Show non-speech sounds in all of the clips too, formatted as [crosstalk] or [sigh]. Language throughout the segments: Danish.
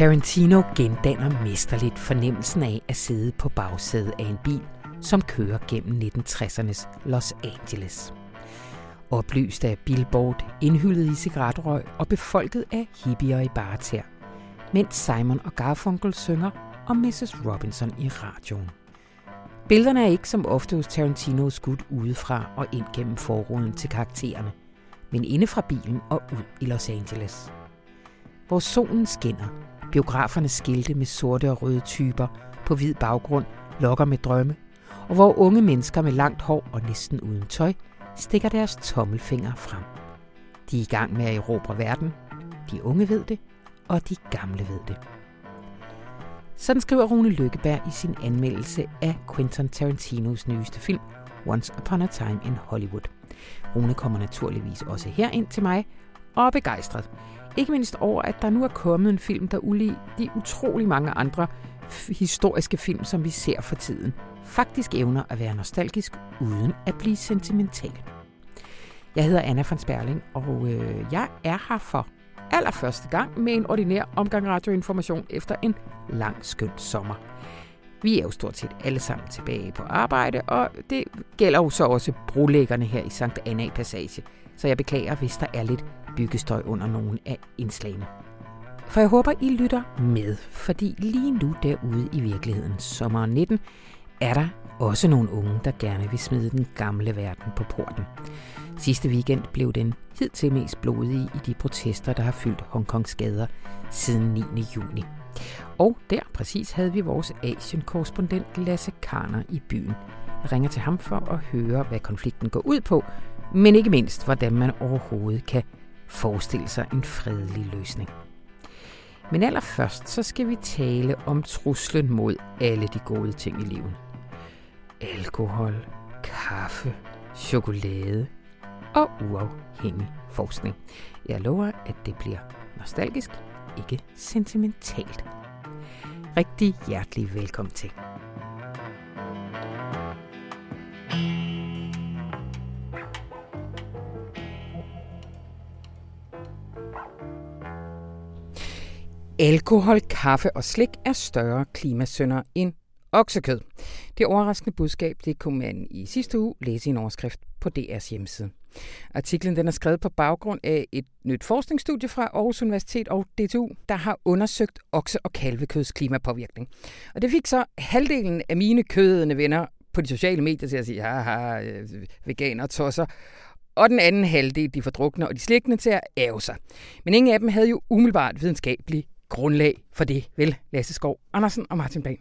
Tarantino gendanner mesterligt fornemmelsen af at sidde på bagsædet af en bil, som kører gennem 1960'ernes Los Angeles. Oplyst af billboard, indhyllet i cigaretrøg og befolket af hippier i barter, mens Simon og Garfunkel synger om Mrs. Robinson i radioen. Billederne er ikke som ofte hos Tarantino skudt udefra og ind gennem forruden til karaktererne, men inde fra bilen og ud i Los Angeles. Hvor solen skinner, biograferne skilte med sorte og røde typer på hvid baggrund lokker med drømme, og hvor unge mennesker med langt hår og næsten uden tøj stikker deres tommelfinger frem. De er i gang med at erobre verden. De unge ved det, og de gamle ved det. Sådan skriver Rune Lykkeberg i sin anmeldelse af Quentin Tarantinos nyeste film, Once Upon a Time in Hollywood. Rune kommer naturligvis også her ind til mig og er begejstret. Ikke mindst over, at der nu er kommet en film, der ulig de utrolig mange andre historiske film, som vi ser for tiden, faktisk evner at være nostalgisk uden at blive sentimental. Jeg hedder Anna von Sperling, og øh, jeg er her for allerførste gang med en ordinær omgang radioinformation efter en lang skøn sommer. Vi er jo stort set alle sammen tilbage på arbejde, og det gælder jo så også brolæggerne her i Sankt Anna Passage. Så jeg beklager, hvis der er lidt byggestøj under nogle af indslagene. For jeg håber, I lytter med, fordi lige nu derude i virkeligheden, sommeren 19, er der også nogle unge, der gerne vil smide den gamle verden på porten. Sidste weekend blev den hidtil mest blodige i de protester, der har fyldt Hongkongs gader siden 9. juni. Og der præcis havde vi vores Asien-korrespondent Lasse Karner i byen. Jeg ringer til ham for at høre, hvad konflikten går ud på, men ikke mindst, hvordan man overhovedet kan forestille sig en fredelig løsning. Men allerførst så skal vi tale om truslen mod alle de gode ting i livet. Alkohol, kaffe, chokolade og uafhængig forskning. Jeg lover, at det bliver nostalgisk, ikke sentimentalt. Rigtig hjertelig velkommen til. Alkohol, kaffe og slik er større klimasønder end oksekød. Det overraskende budskab det kunne man i sidste uge læse i en overskrift på DR's hjemmeside. Artiklen den er skrevet på baggrund af et nyt forskningsstudie fra Aarhus Universitet og DTU, der har undersøgt okse- og kalvekøds klimapåvirkning. Og det fik så halvdelen af mine kødende venner på de sociale medier til at sige, haha, øh, veganer tosser. Og den anden halvdel, de fordrukne og de slikkende til at æve sig. Men ingen af dem havde jo umiddelbart videnskabelig grundlag for det, vel, Lasse Skov Andersen og Martin Bang.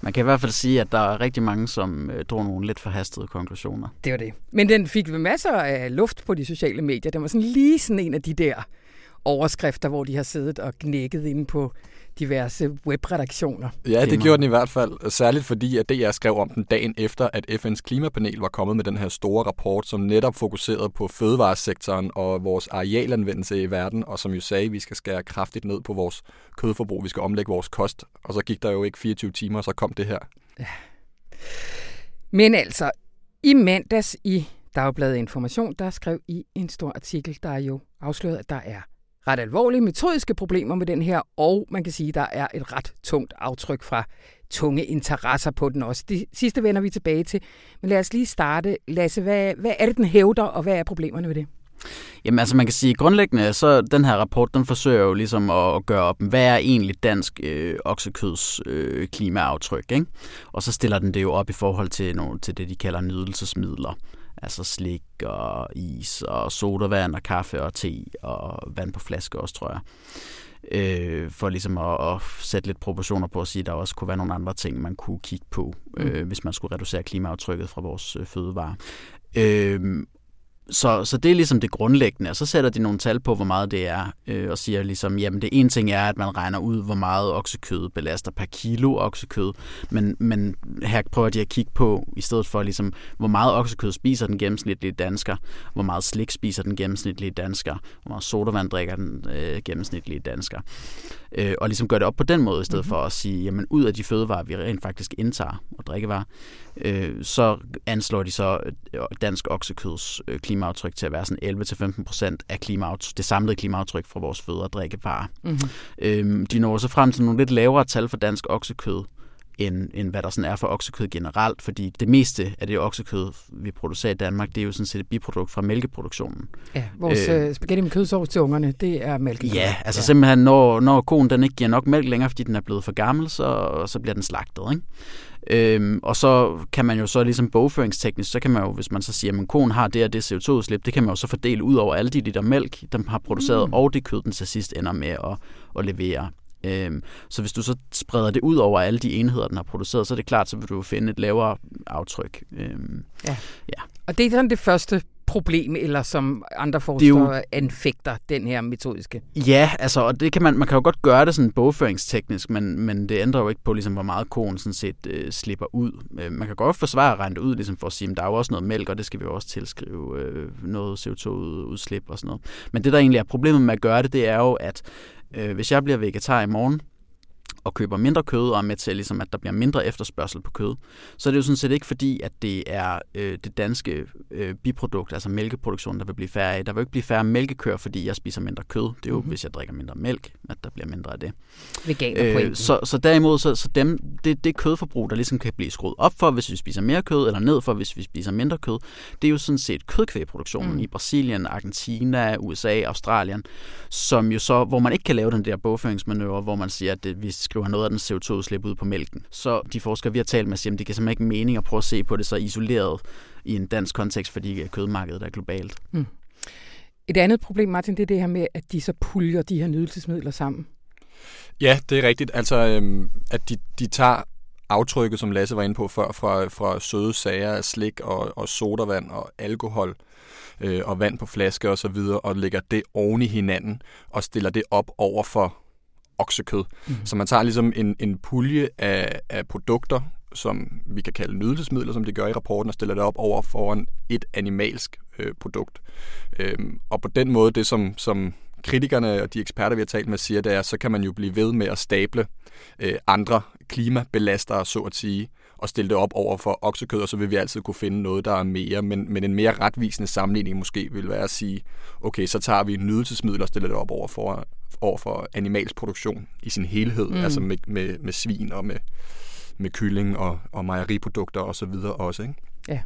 Man kan i hvert fald sige, at der er rigtig mange, som øh, drog nogle lidt forhastede konklusioner. Det var det. Men den fik masser af luft på de sociale medier. Den var sådan lige sådan en af de der overskrifter, hvor de har siddet og knækket inde på diverse webredaktioner. Ja, det gjorde den i hvert fald, særligt fordi, at DR skrev om den dagen efter, at FN's klimapanel var kommet med den her store rapport, som netop fokuserede på fødevaresektoren og vores arealanvendelse i verden, og som jo sagde, at vi skal skære kraftigt ned på vores kødforbrug, vi skal omlægge vores kost, og så gik der jo ikke 24 timer, og så kom det her. Ja. Men altså, i mandags i Dagbladet Information, der skrev I en stor artikel, der jo afslørede, at der er ret alvorlige metodiske problemer med den her, og man kan sige, at der er et ret tungt aftryk fra tunge interesser på den også. Det sidste vender vi tilbage til. Men lad os lige starte. Lasse, hvad, hvad er det, den hævder, og hvad er problemerne ved det? Jamen altså man kan sige, grundlæggende så den her rapport, den forsøger jo ligesom at gøre op, hvad er egentlig dansk øh, oksekøds øh, klimaaftryk, ikke? Og så stiller den det jo op i forhold til, nogle, til det, de kalder nydelsesmidler. Altså slik og is og sodavand og kaffe og te og vand på flaske også, tror jeg. Øh, for ligesom at, at sætte lidt proportioner på at sige, at der også kunne være nogle andre ting, man kunne kigge på, mm. øh, hvis man skulle reducere klimaaftrykket fra vores øh, fødevarer. Øh, så, så det er ligesom det grundlæggende, og så sætter de nogle tal på, hvor meget det er, øh, og siger ligesom, jamen det ene ting er, at man regner ud, hvor meget oksekød belaster per kilo oksekød, men, men her prøver de at kigge på, i stedet for ligesom, hvor meget oksekød spiser den gennemsnitlige dansker, hvor meget slik spiser den gennemsnitlige dansker, hvor meget sodavand drikker den øh, gennemsnitlige dansker. Øh, og ligesom gøre det op på den måde, i stedet mm-hmm. for at sige, jamen ud af de fødevarer, vi rent faktisk indtager og drikkevarer, øh, så anslår de så øh, dansk oksekøds øh, klimaaftryk til at være sådan 11-15 procent af klimaaftryk, det samlede klimaaftryk fra vores føde- og drikkevarer. Mm-hmm. Øhm, de når så frem til nogle lidt lavere tal for dansk oksekød, end, end hvad der sådan er for oksekød generelt, fordi det meste af det oksekød, vi producerer i Danmark, det er jo sådan set et biprodukt fra mælkeproduktionen. Ja, vores øh, øh spaghetti med kødsovs til ungerne, det er mælk. Ja, altså ja. simpelthen, når, når konen den ikke giver nok mælk længere, fordi den er blevet for gammel, så, så bliver den slagtet. Ikke? Øhm, og så kan man jo så ligesom bogføringsteknisk, så kan man jo, hvis man så siger, at konen har det og det CO2-udslip, det kan man jo så fordele ud over alle de liter mælk, den har produceret, mm. og det kød, den til sidst ender med at, at levere. Øhm, så hvis du så spreder det ud over alle de enheder, den har produceret, så er det klart, så vil du finde et lavere aftryk. Øhm, ja. ja. Og det er sådan det første problem, eller som andre forskere jo... anfægter den her metodiske? Ja, altså, og det kan man, man kan jo godt gøre det sådan bogføringsteknisk, men, men det ændrer jo ikke på, ligesom, hvor meget konen sådan set øh, slipper ud. Øh, man kan godt forsvare at regne det ud, ligesom for at sige, at der er jo også noget mælk, og det skal vi jo også tilskrive øh, noget CO2-udslip og sådan noget. Men det, der egentlig er problemet med at gøre det, det er jo, at øh, hvis jeg bliver vegetar i morgen, og køber mindre kød og er med til, ligesom, at der bliver mindre efterspørgsel på kød, så er det jo sådan set ikke fordi, at det er øh, det danske øh, biprodukt, altså mælkeproduktionen, der vil blive færre af. Der vil ikke blive færre mælkekør, fordi jeg spiser mindre kød. Det er jo, mm-hmm. hvis jeg drikker mindre mælk, at der bliver mindre af det. Øh, så, så derimod, så, så dem, det, det kødforbrug, der ligesom kan blive skruet op for, hvis vi spiser mere kød, eller ned for, hvis vi spiser mindre kød, det er jo sådan set kødkvægproduktionen mm. i Brasilien, Argentina, USA, Australien, som jo så, hvor man ikke kan lave den der bogføringsmanøvre, hvor man siger, at det, vi skriver noget af den CO2-udslip ud på mælken. Så de forskere, vi har talt med, siger, at det kan simpelthen ikke mening at prøve at se på det så isoleret i en dansk kontekst, fordi kødmarkedet er globalt. Mm. Et andet problem, Martin, det er det her med, at de så puljer de her nydelsesmidler sammen. Ja, det er rigtigt. Altså, øhm, at de, de tager aftrykket, som Lasse var inde på før, fra, fra søde sager af slik og, og sodavand og alkohol øh, og vand på flaske og så videre, og lægger det oven i hinanden og stiller det op over for oksekød. Mm. Så man tager ligesom en, en pulje af, af produkter, som vi kan kalde nydelsesmidler, som de gør i rapporten, og stiller det op over foran et animalsk øh, produkt. Øhm, og på den måde, det som, som kritikerne og de eksperter, vi har talt med, siger, det er, så kan man jo blive ved med at stable øh, andre klimabelastere, så at sige, og stille det op over for oksekød, og så vil vi altid kunne finde noget, der er mere. Men, men en mere retvisende sammenligning måske vil være at sige, okay, så tager vi nydelsesmidler og stiller det op over for, over for animalsk produktion i sin helhed, mm. altså med, med, med svin og med, med kylling og, og mejeriprodukter og så videre også. Ikke? Ja.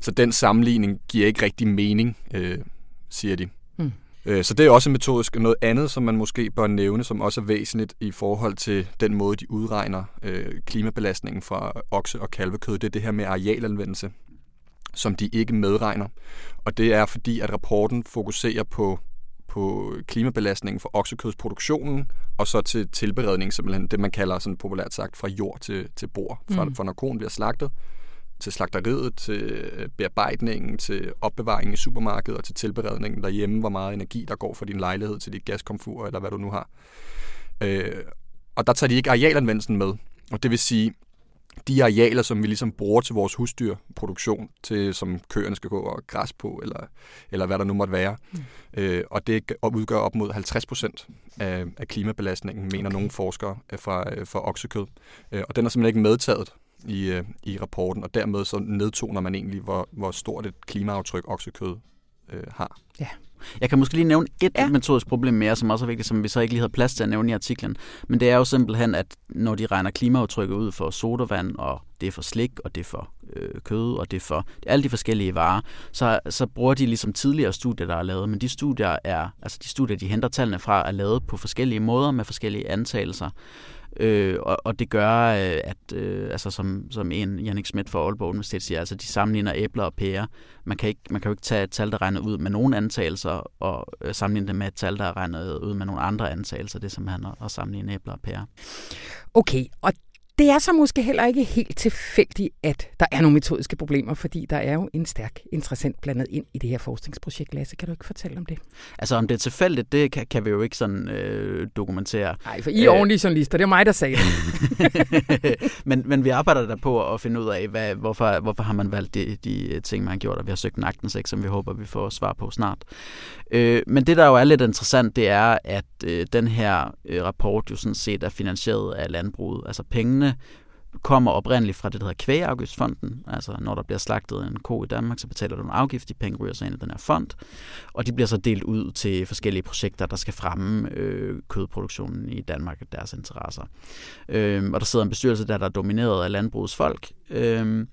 Så den sammenligning giver ikke rigtig mening, øh, siger de. Mm. Øh, så det er også metodisk. Noget andet, som man måske bør nævne, som også er væsentligt i forhold til den måde, de udregner øh, klimabelastningen fra okse- og kalvekød, det er det her med arealanvendelse, som de ikke medregner. Og det er fordi, at rapporten fokuserer på på klimabelastningen for oksekødsproduktionen, og så til tilberedning, simpelthen det, man kalder sådan populært sagt fra jord til, til bord, fra, mm. fra når konen bliver slagtet, til slagteriet, til bearbejdningen, til opbevaringen i supermarkedet og til tilberedningen derhjemme, hvor meget energi der går fra din lejlighed til dit gaskomfur, eller hvad du nu har. Øh, og der tager de ikke arealanvendelsen med. Og det vil sige, de arealer, som vi ligesom bruger til vores husdyrproduktion, til, som køerne skal gå og græs på, eller, eller hvad der nu måtte være. Mm. Øh, og det udgør op mod 50 procent af, af klimabelastningen, mener okay. nogle forskere fra, fra oksekød. Øh, og den er simpelthen ikke medtaget i, øh, i rapporten, og dermed så nedtoner man egentlig, hvor, hvor stort et klimaaftryk oksekød øh, har. Ja. Jeg kan måske lige nævne et ja. metodisk problem mere, som også er vigtigt, som vi så ikke lige havde plads til at nævne i artiklen. Men det er jo simpelthen, at når de regner klimaaftrykket ud for sodavand, og det er for slik, og det er for øh, kød, og det er for alle de forskellige varer, så, så bruger de ligesom tidligere studier, der er lavet. Men de studier er, altså de studier, de henter tallene fra, er lavet på forskellige måder med forskellige antagelser. Øh, og, og det gør, øh, at øh, altså som, som en Jannik Schmidt fra Aalborg Universitet siger, altså de sammenligner æbler og pærer. Man kan, ikke, man kan jo ikke tage et tal, der regner ud med nogle antagelser, og øh, sammenligne det med et tal, der er regnet ud med nogle andre antagelser. Det er simpelthen at, at sammenligne æbler og pærer. Okay, og det er så måske heller ikke helt tilfældigt, at der er nogle metodiske problemer, fordi der er jo en stærk interessant blandet ind i det her forskningsprojekt. Lasse, kan du ikke fortælle om det? Altså om det er tilfældigt, det kan, kan vi jo ikke sådan øh, dokumentere. Nej, for I er øh, ordentlige journalister, det er mig, der sagde det. [laughs] men, men vi arbejder der på at finde ud af, hvad, hvorfor, hvorfor har man valgt de, de ting, man har gjort, og vi har søgt en agtensæk, som vi håber, vi får svar på snart. Øh, men det, der jo er lidt interessant, det er, at øh, den her øh, rapport jo sådan set er finansieret af landbruget. Altså pengene kommer oprindeligt fra det, der hedder kvægeafgiftsfonden. Altså når der bliver slagtet en ko i Danmark, så betaler du en afgift, de penge ryger så ind i den her fond, og de bliver så delt ud til forskellige projekter, der skal fremme øh, kødproduktionen i Danmark og deres interesser. Øh, og der sidder en bestyrelse der, der er domineret af landbrugets folk. Øh,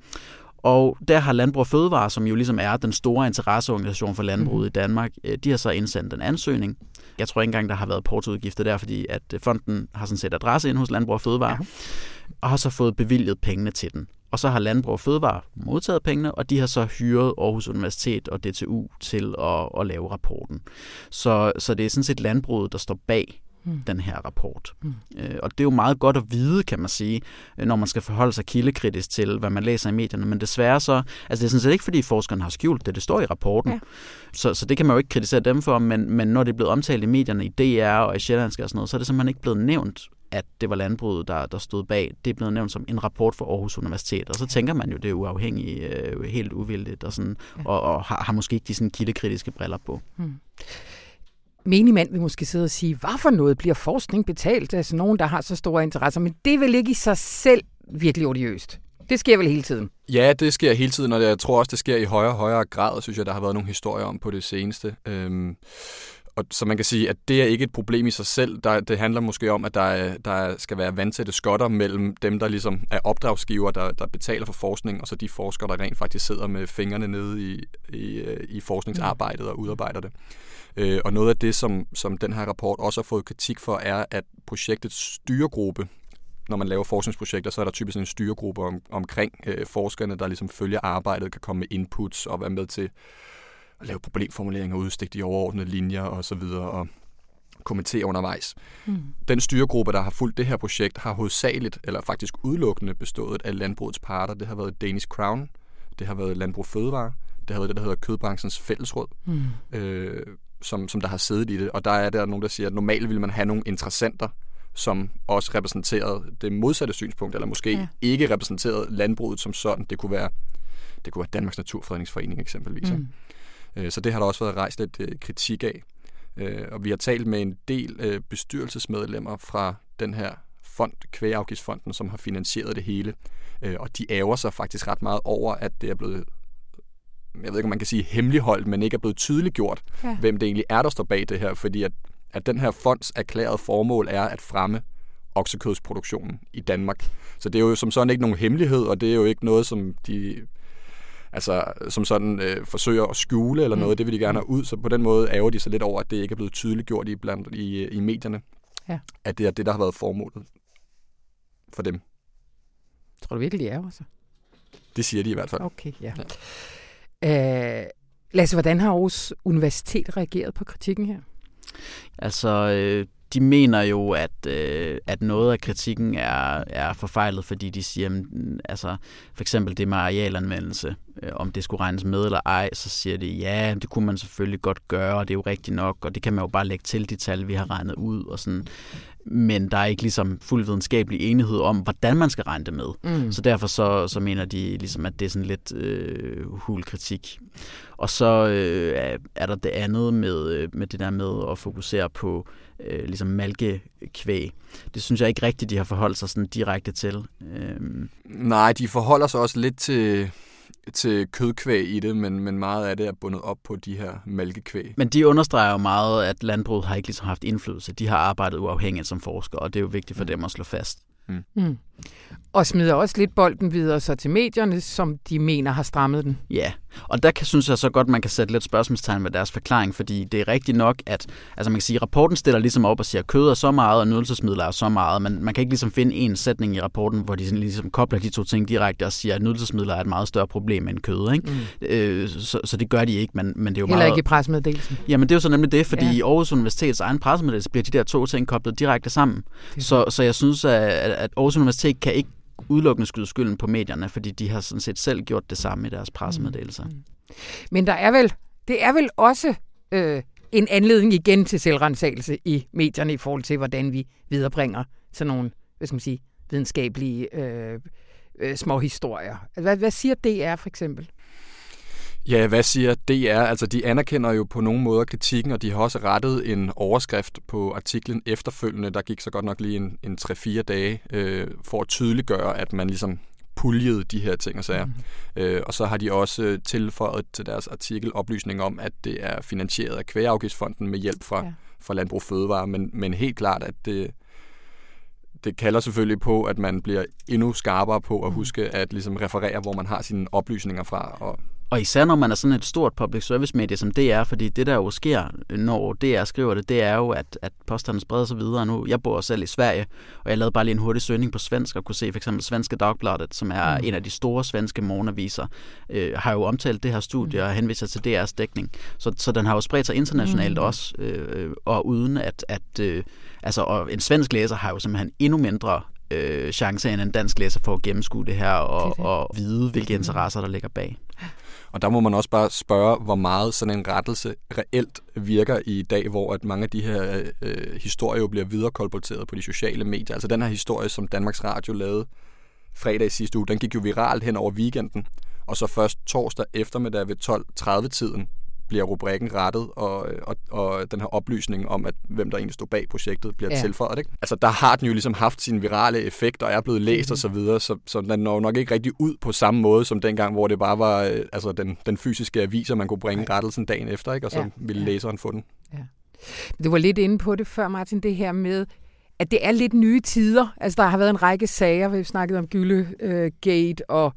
og der har Landbrug og Fødevare, som jo ligesom er den store interesseorganisation for landbruget mm. i Danmark, øh, de har så indsendt en ansøgning. Jeg tror ikke engang, der har været portoudgifter der, fordi at øh, fonden har sådan set adresse ind hos Landbrug og Fødevare, ja. og har så fået bevilget pengene til den. Og så har Landbrug og Fødevare modtaget pengene, og de har så hyret Aarhus Universitet og DTU til at, at lave rapporten. Så, så det er sådan set landbruget, der står bag mm. den her rapport. Mm. Øh, og det er jo meget godt at vide, kan man sige, når man skal forholde sig kildekritisk til, hvad man læser i medierne. Men desværre så, altså det er sådan set ikke, fordi forskerne har skjult det, det står i rapporten. Ja. Så, så det kan man jo ikke kritisere dem for, men, men når det er blevet omtalt i medierne, i DR og i Sjællandske og sådan noget, så er det simpelthen ikke blevet nævnt, at det var landbruget, der, der stod bag. Det er blevet nævnt som en rapport for Aarhus Universitet, og så tænker man jo, det er uafhængigt, øh, helt uvildigt, og, sådan, ja. og, og har, har måske ikke de sådan kildekritiske briller på. Hmm menig mand vil måske sidde og sige, hvad for noget bliver forskning betalt af sådan nogen, der har så store interesser, men det vil ikke i sig selv virkelig odiøst. Det sker vel hele tiden? Ja, det sker hele tiden, og jeg tror også, det sker i højere og højere grad, synes jeg, der har været nogle historier om på det seneste. Øhm, og så man kan sige, at det er ikke et problem i sig selv. Der, det handler måske om, at der, er, der skal være vandtætte skotter mellem dem, der ligesom er opdragsgiver, der, der betaler for forskning, og så de forskere, der rent faktisk sidder med fingrene nede i, i, øh, i forskningsarbejdet og udarbejder det. Øh, og noget af det, som, som den her rapport også har fået kritik for, er, at projektets styregruppe, når man laver forskningsprojekter, så er der typisk en styregruppe om, omkring øh, forskerne, der ligesom følger arbejdet, kan komme med inputs og være med til at lave problemformuleringer, udstikke de overordnede linjer og så videre, og kommentere undervejs. Mm. Den styregruppe, der har fulgt det her projekt, har hovedsageligt, eller faktisk udelukkende bestået af landbrugets parter. Det har været Danish Crown, det har været Landbrug Fødevare, det har været det, der hedder Kødbranchens Fællesråd. Mm. Øh, som, som der har siddet i det. Og der er der nogen, der siger, at normalt vil man have nogle interessenter, som også repræsenterede det modsatte synspunkt, eller måske ja. ikke repræsenterede landbruget som sådan. Det kunne være, det kunne være Danmarks Naturfredningsforening eksempelvis. Mm. Øh, så det har der også været rejst lidt øh, kritik af. Øh, og vi har talt med en del bestyrelsesmedlemmer fra den her fond, Kvægeafgiftsfonden, som har finansieret det hele. Og de ærger sig faktisk ret meget over, at det er blevet jeg ved ikke, om man kan sige hemmeligholdt, men ikke er blevet tydeligt gjort, ja. hvem det egentlig er, der står bag det her, fordi at, at den her fonds erklærede formål er at fremme oksekødsproduktionen i Danmark. Så det er jo som sådan ikke nogen hemmelighed, og det er jo ikke noget, som de altså, som sådan øh, forsøger at skjule eller noget. Mm. Det vil de gerne have ud, så på den måde ærger de sig lidt over, at det ikke er blevet tydeligt gjort i, blandt, i, i medierne, ja. at det er det, der har været formålet for dem. Tror du virkelig, de ærger sig? Det siger de i hvert fald. Okay, ja. ja. Øh, Lasse, hvordan har Aarhus Universitet reageret på kritikken her? Altså, øh, de mener jo, at, øh, at noget af kritikken er, er forfejlet, fordi de siger, at, altså, for eksempel det med arealanvendelse, øh, om det skulle regnes med eller ej, så siger de, ja, det kunne man selvfølgelig godt gøre, og det er jo rigtigt nok, og det kan man jo bare lægge til de tal, vi har regnet ud, og sådan men der er ikke ligesom fuld videnskabelig enighed om, hvordan man skal regne det med. Mm. Så derfor så, så mener de ligesom, at det er sådan lidt øh, hul kritik. Og så øh, er der det andet med, øh, med det der med at fokusere på øh, ligesom malkekvæg. Det synes jeg ikke rigtigt, de har forholdt sig sådan direkte til. Øh. Nej, de forholder sig også lidt til til kødkvæg i det, men, men meget af det er bundet op på de her malkekvæg. Men de understreger jo meget, at landbruget har ikke ligesom haft indflydelse. De har arbejdet uafhængigt som forskere, og det er jo vigtigt for mm. dem at slå fast. Mm. Mm. Og smider også lidt bolden videre så til medierne, som de mener har strammet den. Ja, og der kan, synes jeg så godt, man kan sætte lidt spørgsmålstegn ved deres forklaring, fordi det er rigtigt nok, at altså man kan sige, rapporten stiller ligesom op og siger, at kød er så meget, og nydelsesmidler er så meget, men man kan ikke ligesom finde en sætning i rapporten, hvor de ligesom kobler de to ting direkte og siger, at nydelsesmidler er et meget større problem end kød. Ikke? Mm. Øh, så, så, det gør de ikke, men, men det er jo Heller meget... ikke i pressemeddelelsen. Jamen det er jo så nemlig det, fordi ja. i Aarhus Universitets egen pressemeddelelse bliver de der to ting koblet direkte sammen. Så, så jeg synes, at, at Aarhus Universitet kan ikke udelukkende skyde skylden på medierne, fordi de har sådan set selv gjort det samme i deres pressemeddelelser. Mm, mm. Men der er vel, det er vel også øh, en anledning igen til selvrensagelse i medierne i forhold til, hvordan vi viderebringer sådan nogle, hvad skal man sige, videnskabelige øh, øh, små historier. Altså, hvad, hvad siger DR for eksempel? Ja, hvad siger DR? Altså, de anerkender jo på nogle måder kritikken, og de har også rettet en overskrift på artiklen efterfølgende. Der gik så godt nok lige en, en 3-4 dage øh, for at tydeliggøre, at man ligesom puljede de her ting og sager. Mm. Øh, og så har de også tilføjet til deres artikel oplysning om, at det er finansieret af Kvægeafgiftsfonden med hjælp fra, ja. fra Landbrug Fødevare, men, men helt klart, at det, det kalder selvfølgelig på, at man bliver endnu skarpere på at mm. huske at ligesom referere, hvor man har sine oplysninger fra. Og og især når man er sådan et stort public service medie som er, fordi det der jo sker, når DR skriver det, det er jo, at, at posterne spreder sig videre nu. Jeg bor selv i Sverige, og jeg lavede bare lige en hurtig søgning på svensk og kunne se for eksempel Svenske Dagbladet, som er mm. en af de store svenske morgenaviser, øh, har jo omtalt det her studie og henviser til DR's dækning. Så, så den har jo spredt sig internationalt mm. også, øh, og uden at, at øh, altså, og en svensk læser har jo simpelthen endnu mindre øh, chance end en dansk læser for at gennemskue det her og, det det. og vide, hvilke interesser der ligger bag. Og der må man også bare spørge, hvor meget sådan en rettelse reelt virker i dag, hvor at mange af de her øh, historier jo bliver viderekolporteret på de sociale medier. Altså den her historie, som Danmarks Radio lavede fredag i sidste uge, den gik jo viralt hen over weekenden. Og så først torsdag eftermiddag ved 12.30-tiden bliver rubrikken rettet, og, og, og den her oplysning om, at hvem der egentlig stod bag projektet, bliver ja. tilføjet. Ikke? Altså, der har den jo ligesom haft sin virale effekt, og er blevet læst mm. og så videre, så, så den når nok ikke rigtig ud på samme måde som dengang, hvor det bare var øh, altså, den, den fysiske avis, og man kunne bringe rettelsen dagen efter, ikke? og så ja. ville ja. læseren få den. Ja. Du var lidt inde på det før, Martin, det her med, at det er lidt nye tider. Altså, der har været en række sager, vi har snakket om Gyllegate øh, og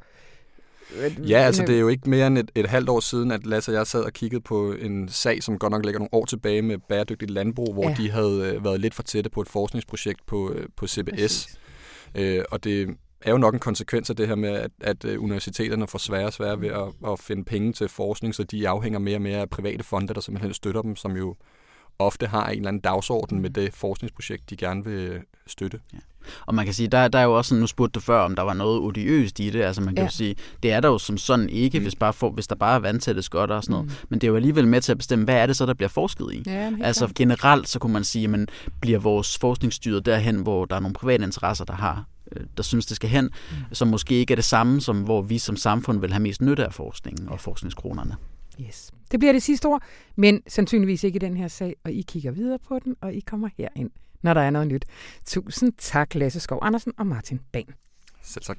Ja, altså det er jo ikke mere end et, et halvt år siden, at Lasse og jeg sad og kiggede på en sag, som godt nok ligger nogle år tilbage med bæredygtigt landbrug, hvor ja. de havde øh, været lidt for tætte på et forskningsprojekt på, øh, på CBS. Øh, og det er jo nok en konsekvens af det her med, at, at øh, universiteterne får sværere og sværere ved at, at finde penge til forskning, så de afhænger mere og mere af private fonde, der simpelthen støtter dem, som jo ofte har en eller anden dagsorden med det forskningsprojekt, de gerne vil støtte. Ja. Og man kan sige, der, der er jo også, nu spurgte du før, om der var noget odiøst i det. Altså man kan ja. jo sige, det er der jo som sådan ikke, mm. hvis, bare for, hvis der bare er vandtætte skotter og sådan noget. Mm. Men det er jo alligevel med til at bestemme, hvad er det så, der bliver forsket i? Ja, altså klar. generelt, så kunne man sige, men bliver vores forskningsstyret derhen, hvor der er nogle private interesser, der har øh, der synes, det skal hen, mm. som måske ikke er det samme, som hvor vi som samfund vil have mest nytte af forskningen og forskningskronerne. Yes. Det bliver det sidste ord, men sandsynligvis ikke i den her sag, og I kigger videre på den, og I kommer herind når der er noget nyt. Tusind tak, Lasse Skov Andersen og Martin Ban. Selv tak.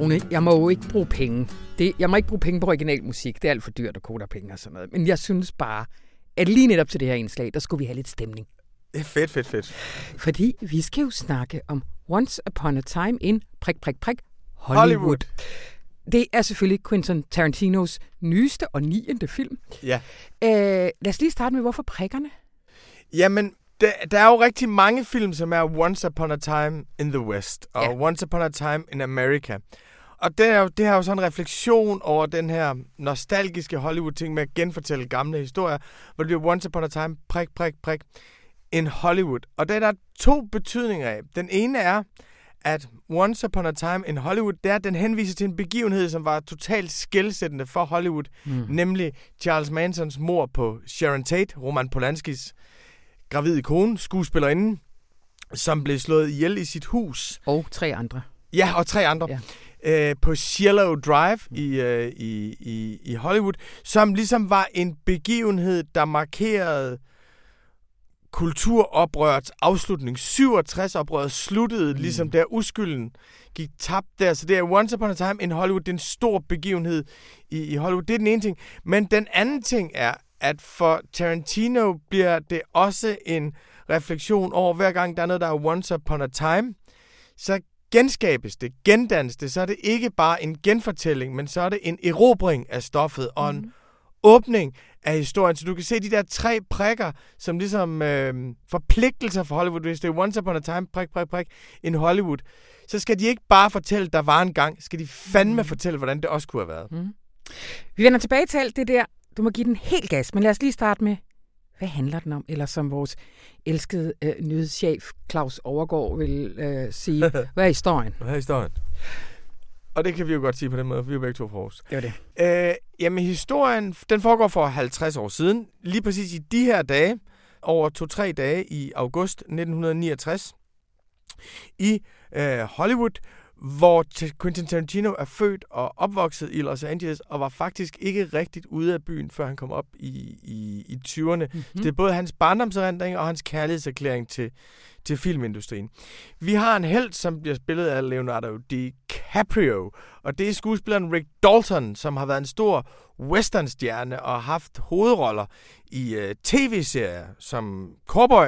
Rune, jeg må jo ikke bruge penge. Det, jeg må ikke bruge penge på original musik. Det er alt for dyrt at kode penge og sådan noget. Men jeg synes bare, at lige netop til det her indslag, der skulle vi have lidt stemning. Det er fedt, fedt, fedt. Fordi vi skal jo snakke om Once Upon a Time in prik, prik, prik, Hollywood. Hollywood. Det er selvfølgelig Quentin Tarantinos nyeste og niende film. Ja. Øh, lad os lige starte med, hvorfor prikkerne? Jamen, der, der er jo rigtig mange film, som er Once Upon a Time in the West, og ja. Once Upon a Time in America og det er, jo, det er jo sådan en refleksion over den her nostalgiske Hollywood-ting med at genfortælle gamle historier, hvor det bliver Once Upon a Time, prik, prik, prik, in Hollywood. Og det er der to betydninger af. Den ene er, at Once Upon a Time in Hollywood, er, at den henviser til en begivenhed, som var totalt skældsættende for Hollywood, mm. nemlig Charles Mansons mor på Sharon Tate, Roman Polanskis gravide kone, skuespillerinde, som blev slået ihjel i sit hus. Og tre andre. Ja, og tre andre. Ja øh, på Cielo Drive i, øh, i, i, i Hollywood, som ligesom var en begivenhed, der markerede kulturoprørets afslutning. 67-oprøret sluttede, mm. ligesom der uskylden gik tabt der. Så det er Once Upon a Time in Hollywood. Det er en stor begivenhed i, i Hollywood. Det er den ene ting. Men den anden ting er, at for Tarantino bliver det også en refleksion over, hver gang der er noget, der er Once Upon a Time, så genskabes det, gendannes det, så er det ikke bare en genfortælling, men så er det en erobring af stoffet og en mm. åbning af historien. Så du kan se de der tre prikker, som ligesom øh, forpligtelser for Hollywood. Hvis det er Once Upon a Time, prik, prik, prik, in Hollywood, så skal de ikke bare fortælle, der var en gang, skal de fandme mm. fortælle, hvordan det også kunne have været. Mm. Vi vender tilbage til alt det der. Du må give den helt gas, men lad os lige starte med hvad handler den om? Eller som vores elskede øh, nyhedschef Claus Overgaard vil øh, sige, [laughs] hvad er historien? Hvad er historien? Og det kan vi jo godt sige på den måde, for vi er begge to fra Aarhus. Det var det. Øh, jamen, historien, den foregår for 50 år siden. Lige præcis i de her dage, over to-tre dage i august 1969, i øh, Hollywood, hvor Quentin Tarantino er født og opvokset i Los Angeles, og var faktisk ikke rigtigt ude af byen, før han kom op i, i, i 20'erne. Mm-hmm. Det er både hans barndomserindring og hans kærlighedserklæring til, til filmindustrien. Vi har en held, som bliver spillet af Leonardo DiCaprio, og det er skuespilleren Rick Dalton, som har været en stor westernstjerne og haft hovedroller i uh, tv-serier som Cowboy.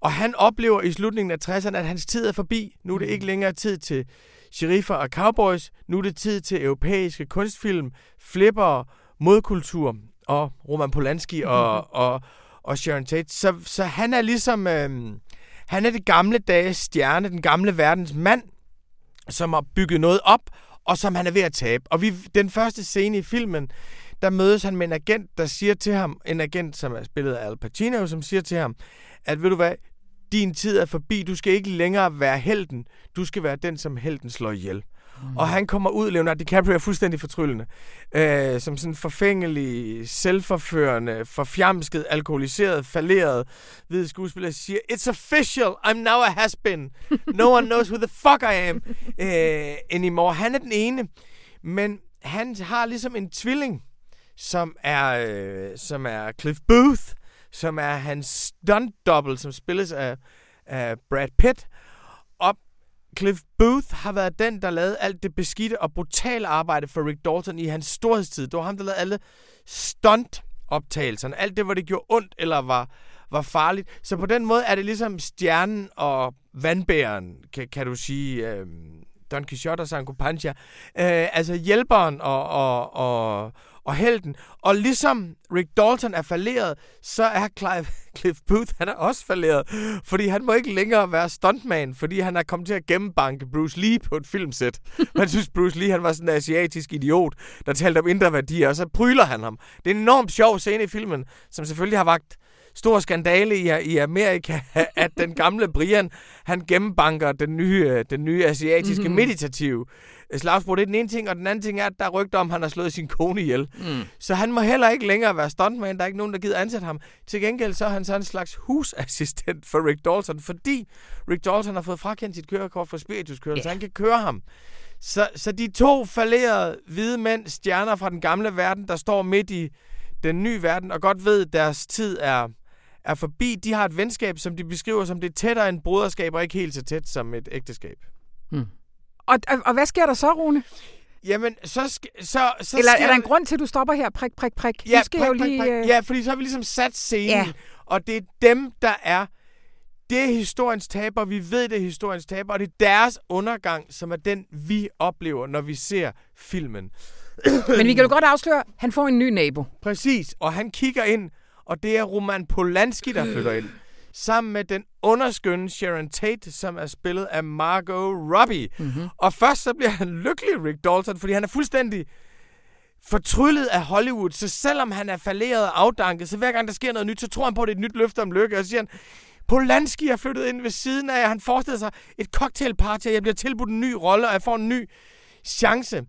Og han oplever i slutningen af 60'erne, at hans tid er forbi. Nu er det ikke længere tid til sheriffer og cowboys. Nu er det tid til europæiske kunstfilm, flipper, modkultur og Roman Polanski [laughs] og, og, og Sharon Tate. Så, så han er ligesom... Øh, han er det gamle dages stjerne, den gamle verdens mand, som har bygget noget op, og som han er ved at tabe. Og vi, den første scene i filmen, der mødes han med en agent, der siger til ham, en agent, som er spillet af Al Pacino, som siger til ham, at ved du hvad, din tid er forbi, du skal ikke længere være helten, du skal være den, som helten slår ihjel. Mm. Og han kommer ud, Leonardo DiCaprio er fuldstændig fortryllende. Øh, som sådan forfængelig, selvforførende, forfjamsket, alkoholiseret, falderet hvid skuespiller siger, It's official, I'm now a has-been. No one knows who the fuck I am [laughs] øh, anymore. Han er den ene, men han har ligesom en tvilling, som er, øh, som er Cliff Booth, som er hans stunt double, som spilles af, af Brad Pitt. Og Cliff Booth har været den, der lavede alt det beskidte og brutale arbejde for Rick Dalton i hans storhedstid. Det var ham, der lavede alle stunt-optagelserne. Alt det, hvor det gjorde ondt eller var, var farligt. Så på den måde er det ligesom stjernen og vandbæren, kan, kan du sige, øh, Don Quixote og Sancho Pancha. Øh, altså hjælperen og, og, og, og helten. Og ligesom Rick Dalton er falderet, så er Clive, [laughs] Cliff Booth han er også falderet. Fordi han må ikke længere være stuntman, fordi han er kommet til at gennembanke Bruce Lee på et filmsæt. [laughs] Man synes, Bruce Lee han var sådan en asiatisk idiot, der talte om indre værdier, og så pryler han ham. Det er en enormt sjov scene i filmen, som selvfølgelig har vagt stor skandale i, i Amerika, [laughs] at den gamle Brian, han gennembanker den nye, den nye asiatiske mm-hmm. meditative slagsbrug. Det er den ene ting, og den anden ting er, at der er rygter om, at han har slået sin kone ihjel. Mm. Så han må heller ikke længere være stuntman. Der er ikke nogen, der gider ansætte ham. Til gengæld så er han så en slags husassistent for Rick Dalton, fordi Rick Dalton har fået frakendt sit kørekort for spirituskørelse, yeah. så han kan køre ham. Så, så de to falderede hvide mænd, stjerner fra den gamle verden, der står midt i den nye verden, og godt ved, at deres tid er, er forbi. De har et venskab, som de beskriver som det tættere end broderskab, og ikke helt så tæt som et ægteskab. Hmm. Og, og, og hvad sker der så, Rune? Jamen, så, sk- så, så Eller sker er der en grund til, at du stopper her? Prik, prik, prik. Ja, skal prik, prik, prik. Øh... ja fordi så har vi ligesom sat scenen. Ja. Og det er dem, der er det er historiens taber. Vi ved, det er historiens taber. Og det er deres undergang, som er den, vi oplever, når vi ser filmen. Men vi kan jo godt afsløre, at han får en ny nabo. Præcis. Og han kigger ind, og det er Roman Polanski, der flytter ind sammen med den underskønne Sharon Tate, som er spillet af Margot Robbie. Mm-hmm. Og først så bliver han lykkelig, Rick Dalton, fordi han er fuldstændig fortryllet af Hollywood, så selvom han er falderet og afdanket, så hver gang der sker noget nyt, så tror han på, at det er et nyt løfte om lykke, og så siger han, Polanski er flyttet ind ved siden af, han forestiller sig et cocktailparty, og jeg bliver tilbudt en ny rolle, og jeg får en ny chance.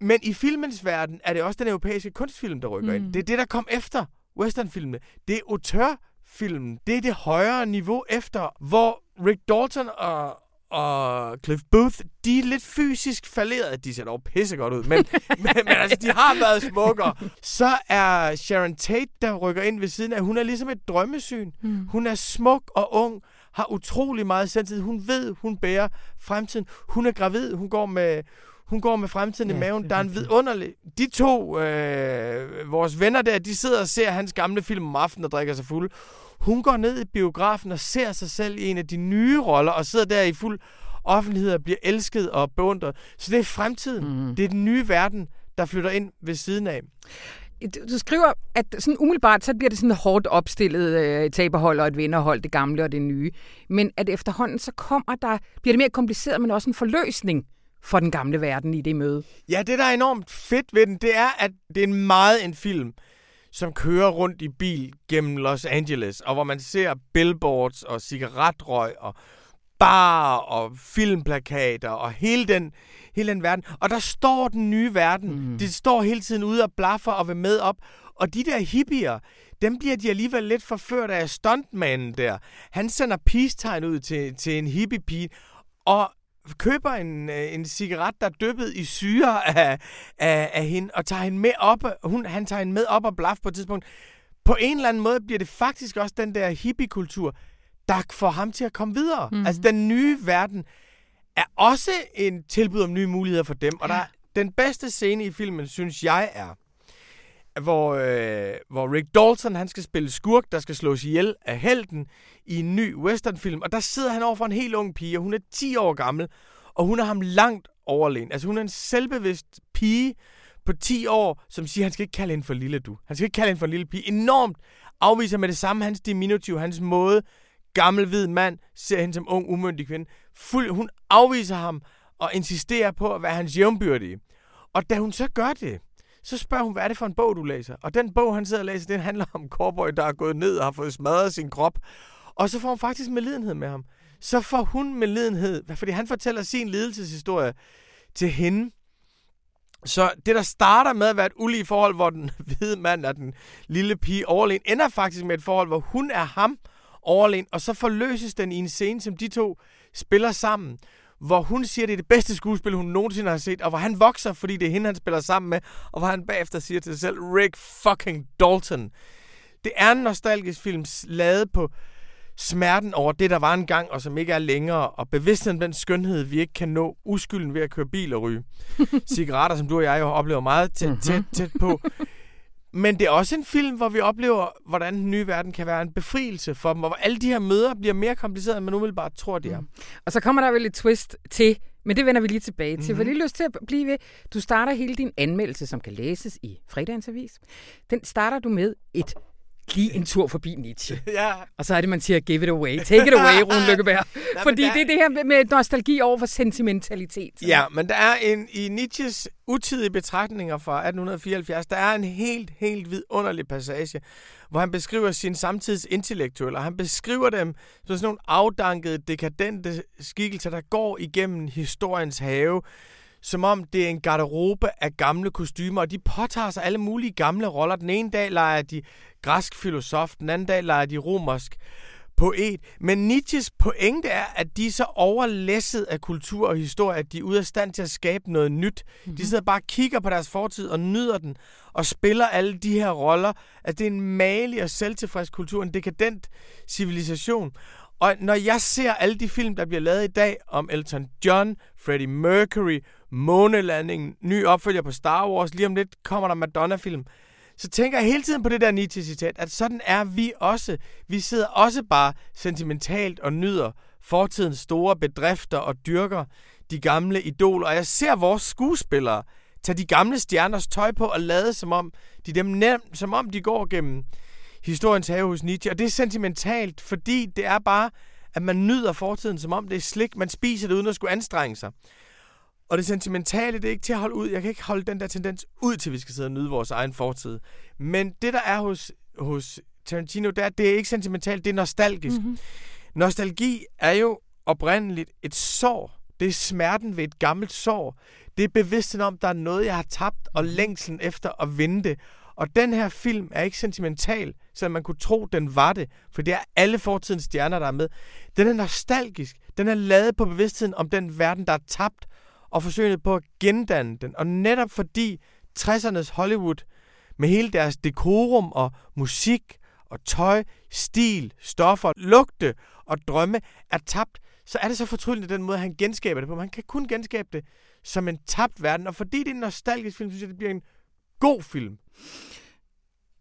Men i filmens verden er det også den europæiske kunstfilm, der rykker mm. ind. Det er det, der kom efter westernfilmene. Det er auteur film, det er det højere niveau efter, hvor Rick Dalton og, og Cliff Booth, de er lidt fysisk falderet. De ser dog pissegodt ud, men, [laughs] men, men altså, de har været smukkere. Så er Sharon Tate, der rykker ind ved siden af, hun er ligesom et drømmesyn. Mm. Hun er smuk og ung, har utrolig meget selvtid. Hun ved, hun bærer fremtiden. Hun er gravid, hun går med hun går med fremtiden ja, i maven. Der er en vidunderlig... De to, øh, vores venner der, de sidder og ser hans gamle film om aftenen og drikker sig fuld. Hun går ned i biografen og ser sig selv i en af de nye roller, og sidder der i fuld offentlighed og bliver elsket og beundret. Så det er fremtiden. Mm. Det er den nye verden, der flytter ind ved siden af. Du skriver, at sådan umiddelbart, så bliver det sådan hårdt opstillet øh, taberhold og et vinderhold, det gamle og det nye. Men at efterhånden, så kommer der, bliver det mere kompliceret, men også en forløsning for den gamle verden i det møde. Ja, det der er enormt fedt ved den, det er, at det er meget en film, som kører rundt i bil gennem Los Angeles, og hvor man ser billboards og cigaretrøg og bar og filmplakater og hele den, hele den verden. Og der står den nye verden. Mm. De står hele tiden ude og blaffer og vil med op. Og de der hippier, dem bliver de alligevel lidt forført af stuntmanen der. Han sender peace ud til, til en hippie-pige, og køber en, øh, en cigaret, der er dyppet i syre af, af, af hende, og tager hende med op. Hun, han tager hende med op og blaf på et tidspunkt. På en eller anden måde bliver det faktisk også den der hippie-kultur, der får ham til at komme videre. Mm-hmm. Altså, den nye verden er også en tilbud om nye muligheder for dem. Og der, den bedste scene i filmen, synes jeg, er, hvor, øh, hvor Rick Dalton han skal spille skurk, der skal slås ihjel af helten i en ny westernfilm. Og der sidder han over for en helt ung pige, og hun er 10 år gammel, og hun er ham langt overlegen. Altså hun er en selvbevidst pige på 10 år, som siger, han skal ikke kalde hende for lille du. Han skal ikke kalde hende for en lille pige. Enormt afviser med det samme hans diminutiv, hans måde. Gammel hvid mand ser hende som ung, umyndig kvinde. Fuld, hun afviser ham og insisterer på at være hans jævnbyrdige. Og da hun så gør det, så spørger hun, hvad er det for en bog, du læser? Og den bog, han sidder og læser, den handler om cowboy, der er gået ned og har fået smadret sin krop. Og så får hun faktisk medlidenhed med ham. Så får hun medlidenhed, fordi han fortæller sin lidelseshistorie til hende. Så det, der starter med at være et ulige forhold, hvor den [laughs] hvide mand er den lille pige overlegen, ender faktisk med et forhold, hvor hun er ham overlegen, og så forløses den i en scene, som de to spiller sammen hvor hun siger, det er det bedste skuespil, hun nogensinde har set, og hvor han vokser, fordi det er hende, han spiller sammen med, og hvor han bagefter siger til sig selv, Rick fucking Dalton. Det er en nostalgisk film, lavet på smerten over det, der var engang, og som ikke er længere, og bevidstheden om den skønhed, vi ikke kan nå uskylden ved at køre bil og ryge. [laughs] Cigaretter, som du og jeg jo oplever meget tæt, tæt, mhm. tæt på. Men det er også en film, hvor vi oplever, hvordan den nye verden kan være en befrielse for dem, og hvor alle de her møder bliver mere komplicerede, end man umiddelbart tror, de er. Mm. Og så kommer der vel et twist til, men det vender vi lige tilbage til. Mm-hmm. For lige lyst til at blive ved. Du starter hele din anmeldelse, som kan læses i fredagens avis. Den starter du med et lige en tur forbi Nietzsche. [laughs] ja. Og så er det, man siger, give it away. Take it away, [laughs] Rune Lykkeberg. Fordi der... det er det her med nostalgi over for sentimentalitet. Ja, men der er en, i Nietzsches utidige betragtninger fra 1874, der er en helt, helt vidunderlig passage, hvor han beskriver sin samtids intellektuelle, og han beskriver dem som sådan nogle afdankede, dekadente skikkelser, der går igennem historiens have, som om det er en garderobe af gamle kostymer, og de påtager sig alle mulige gamle roller. Den ene dag leger de græsk filosof, den anden dag leger de romersk poet. Men Nietzsches pointe er, at de er så overlæsset af kultur og historie, at de er ude af stand til at skabe noget nyt. Mm-hmm. De sidder bare og kigger på deres fortid og nyder den, og spiller alle de her roller. At det er en malig og selvtilfreds kultur, en dekadent civilisation. Og når jeg ser alle de film, der bliver lavet i dag om Elton John, Freddie Mercury, månelanding, ny opfølger på Star Wars, lige om lidt kommer der Madonna-film, så tænker jeg hele tiden på det der Nietzsche-citat, at sådan er vi også. Vi sidder også bare sentimentalt og nyder fortidens store bedrifter og dyrker de gamle idoler. Og jeg ser vores skuespillere tage de gamle stjerners tøj på og lade som om de dem nemt, som om de går gennem historiens have hos Nietzsche. Og det er sentimentalt, fordi det er bare, at man nyder fortiden, som om det er slik. Man spiser det uden at skulle anstrenge sig. Og det sentimentale, det er ikke til at holde ud. Jeg kan ikke holde den der tendens ud til, at vi skal sidde og nyde vores egen fortid. Men det, der er hos, hos Tarantino, det er, det er ikke sentimentalt, det er nostalgisk. Mm-hmm. Nostalgi er jo oprindeligt et sår. Det er smerten ved et gammelt sår. Det er bevidstheden om, der er noget, jeg har tabt, og mhm. længslen efter at vinde det. Og den her film er ikke sentimental, så man kunne tro, den var det. For det er alle fortidens stjerner, der er med. Den er nostalgisk. Den er lavet på bevidstheden om den verden, der er tabt, og forsøget på at gendanne den. Og netop fordi 60'ernes Hollywood med hele deres dekorum og musik og tøj, stil, stoffer, lugte og drømme er tabt, så er det så fortryllende den måde, han genskaber det på. Man kan kun genskabe det som en tabt verden, og fordi det er en nostalgisk film, synes jeg, det bliver en god film.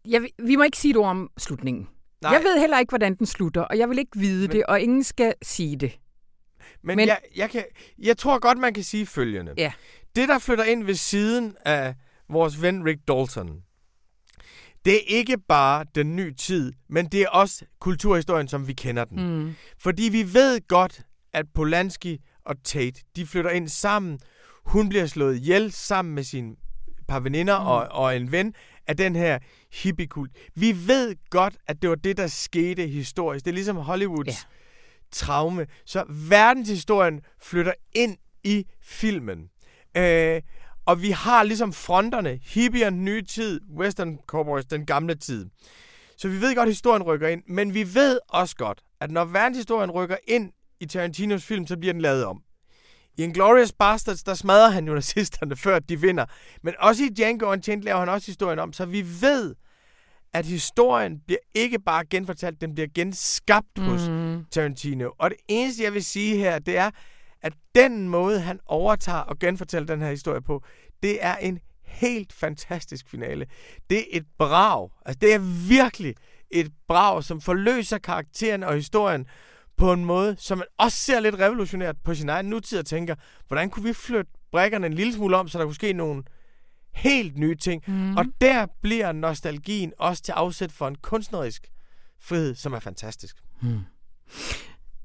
Jeg, vi må ikke sige et ord om slutningen. Nej. Jeg ved heller ikke, hvordan den slutter, og jeg vil ikke vide Men... det, og ingen skal sige det. Men, Men... Jeg, jeg, kan, jeg tror godt, man kan sige følgende. Ja. Det, der flytter ind ved siden af vores ven Rick Dalton, det er ikke bare den nye tid, men det er også kulturhistorien, som vi kender den. Mm. Fordi vi ved godt, at Polanski og Tate, de flytter ind sammen. Hun bliver slået ihjel sammen med sine par veninder mm. og, og en ven af den her hippiekult. Vi ved godt, at det var det, der skete historisk. Det er ligesom Hollywoods ja traume. Så verdenshistorien flytter ind i filmen. Øh, og vi har ligesom fronterne, hippie nye tid, western cowboys, den gamle tid. Så vi ved godt, at historien rykker ind, men vi ved også godt, at når verdenshistorien rykker ind i Tarantinos film, så bliver den lavet om. I Inglourious Bastards, der smadrer han jo nazisterne, [laughs] før de vinder. Men også i Django Unchained laver han også historien om, så vi ved, at historien bliver ikke bare genfortalt, den bliver genskabt mm. hos Tarantino. Og det eneste, jeg vil sige her, det er, at den måde, han overtager og genfortæller den her historie på, det er en helt fantastisk finale. Det er et brag. Altså, det er virkelig et brag, som forløser karakteren og historien på en måde, som man også ser lidt revolutionært på sin egen nutid og tænker, hvordan kunne vi flytte brækkerne en lille smule om, så der kunne ske nogle helt nye ting. Mm. Og der bliver nostalgien også til afsæt for en kunstnerisk frihed, som er fantastisk. Mm.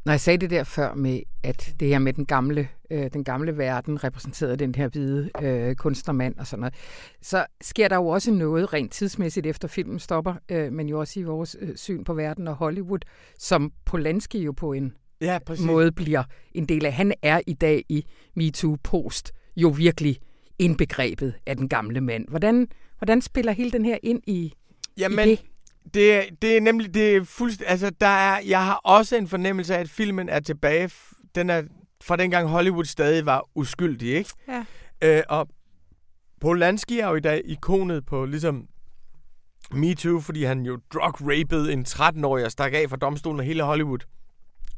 Når jeg sagde det der før med, at det her med den gamle, øh, den gamle verden repræsenterede den her hvide øh, kunstnermand og sådan noget, så sker der jo også noget rent tidsmæssigt efter filmen stopper, øh, men jo også i vores øh, syn på verden og Hollywood, som Polanski jo på en ja, måde bliver en del af. Han er i dag i MeToo Post jo virkelig indbegrebet af den gamle mand. Hvordan, hvordan spiller hele den her ind i, Jamen, i det? Det, det er nemlig, det er fuldstændig, altså der er, jeg har også en fornemmelse af, at filmen er tilbage, den er fra dengang Hollywood stadig var uskyldig, ikke? Ja. Øh, og Polanski er jo i dag ikonet på ligesom Me Too, fordi han jo drug-rapede en 13-årig og stak af fra domstolen og hele Hollywood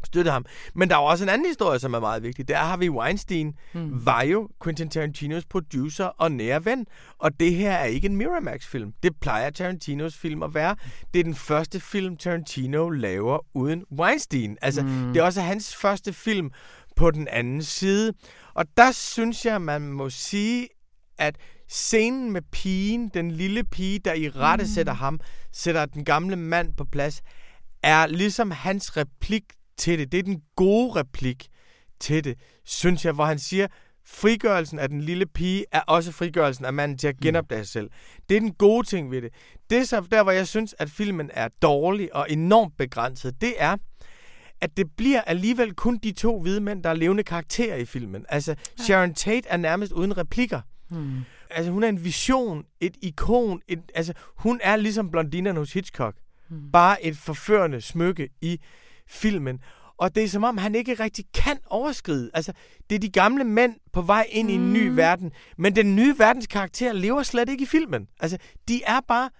støtte ham. Men der er også en anden historie, som er meget vigtig. Der har vi Weinstein, mm. var jo Quentin Tarantinos producer og nære ven. Og det her er ikke en Miramax-film. Det plejer Tarantinos film at være. Det er den første film, Tarantino laver uden Weinstein. Altså, mm. det er også hans første film på den anden side. Og der synes jeg, man må sige, at scenen med pigen, den lille pige, der i rette mm. sætter ham, sætter den gamle mand på plads, er ligesom hans replik til det. Det er den gode replik til det, synes jeg, hvor han siger, frigørelsen af den lille pige er også frigørelsen af manden til at genopdage sig selv. Det er den gode ting ved det. Det er så der, hvor jeg synes, at filmen er dårlig og enormt begrænset, det er, at det bliver alligevel kun de to hvide mænd, der er levende karakterer i filmen. Altså, ja. Sharon Tate er nærmest uden replikker. Hmm. Altså, hun er en vision, et ikon. Et, altså, hun er ligesom blondinerne hos Hitchcock. Hmm. Bare et forførende smykke i filmen. Og det er som om, han ikke rigtig kan overskride. Altså, det er de gamle mænd på vej ind mm. i en ny mm. verden. Men den nye verdens karakter lever slet ikke i filmen. Altså, de er bare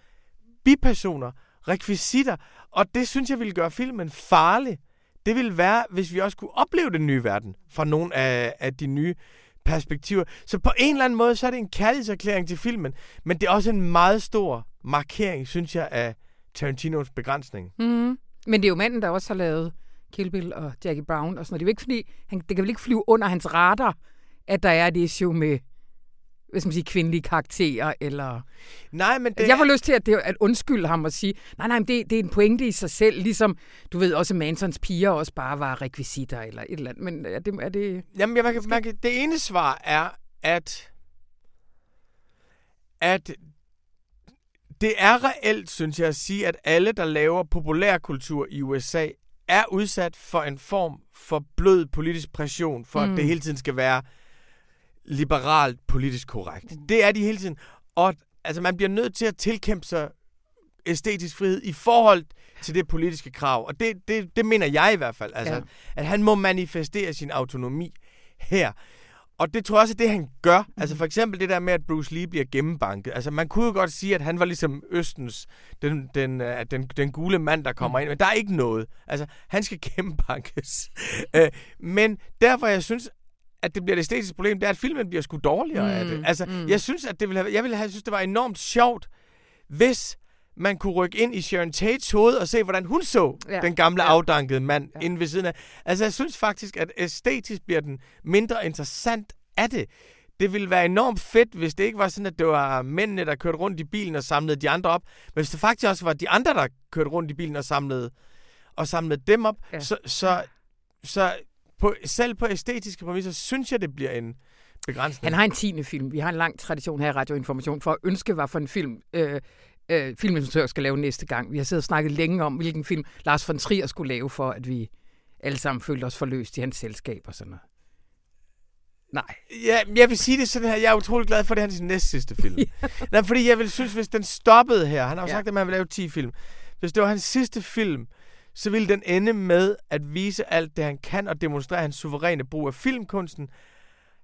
bipersoner, rekvisitter. Og det synes jeg ville gøre filmen farlig. Det ville være, hvis vi også kunne opleve den nye verden fra nogle af, af de nye perspektiver. Så på en eller anden måde, så er det en kærlighedserklæring til filmen. Men det er også en meget stor markering, synes jeg, af Tarantinos begrænsning. Mm. Men det er jo manden, der også har lavet Kill Bill og Jackie Brown og sådan noget. Det er jo ikke fordi, han, det kan vel ikke flyve under hans radar, at der er et issue med hvis man siger, kvindelige karakterer, eller... Nej, men det... Jeg får lyst til at, det, at undskylde ham og sige, nej, nej, men det, det er en pointe i sig selv, ligesom, du ved, også Mansons piger også bare var rekvisitter, eller et eller andet, men er det... Er det... Jamen, jeg, man kan, man kan, det ene svar er, at, at det er reelt, synes jeg, at sige, at alle, der laver populærkultur i USA, er udsat for en form for blød politisk pression, for mm. at det hele tiden skal være liberalt politisk korrekt. Mm. Det er de hele tiden. Og altså, man bliver nødt til at tilkæmpe sig æstetisk frihed i forhold til det politiske krav. Og det, det, det mener jeg i hvert fald. Altså, ja. At han må manifestere sin autonomi her. Og det tror jeg også er det, han gør. Mm. Altså for eksempel det der med, at Bruce Lee bliver gennembanket. Altså man kunne jo godt sige, at han var ligesom Østens, den, den, uh, den, den gule mand, der kommer mm. ind. Men der er ikke noget. Altså han skal [laughs] gennembankes. uh, men derfor jeg synes, at det bliver et æstetisk problem, det er, at filmen bliver sgu dårligere mm. af det. Altså mm. jeg synes, at det ville have, jeg ville have, synes, det var enormt sjovt, hvis man kunne rykke ind i Sharon Tates hoved og se, hvordan hun så ja. den gamle ja. afdankede mand ja. inde ved siden af. Altså, jeg synes faktisk, at æstetisk bliver den mindre interessant af det. Det ville være enormt fedt, hvis det ikke var sådan, at det var mændene, der kørte rundt i bilen og samlede de andre op. Men hvis det faktisk også var de andre, der kørte rundt i bilen og samlede, og samlede dem op, ja. så, så, så på, selv på æstetiske præmisser, synes jeg, det bliver en begrænsning. Han har en tiende film. Vi har en lang tradition her i Radioinformation for at ønske, hvad for en film øh, øh, filminstruktør skal lave næste gang. Vi har siddet og snakket længe om, hvilken film Lars von Trier skulle lave for, at vi alle sammen følte os forløst i hans selskab og sådan noget. Nej. Ja, jeg vil sige det sådan her. Jeg er utrolig glad for, det er hans næst sidste film. [laughs] ja. Nej, fordi jeg vil synes, hvis den stoppede her, han har jo ja. sagt, at man vil lave 10 film. Hvis det var hans sidste film, så ville den ende med at vise alt det, han kan, og demonstrere hans suveræne brug af filmkunsten.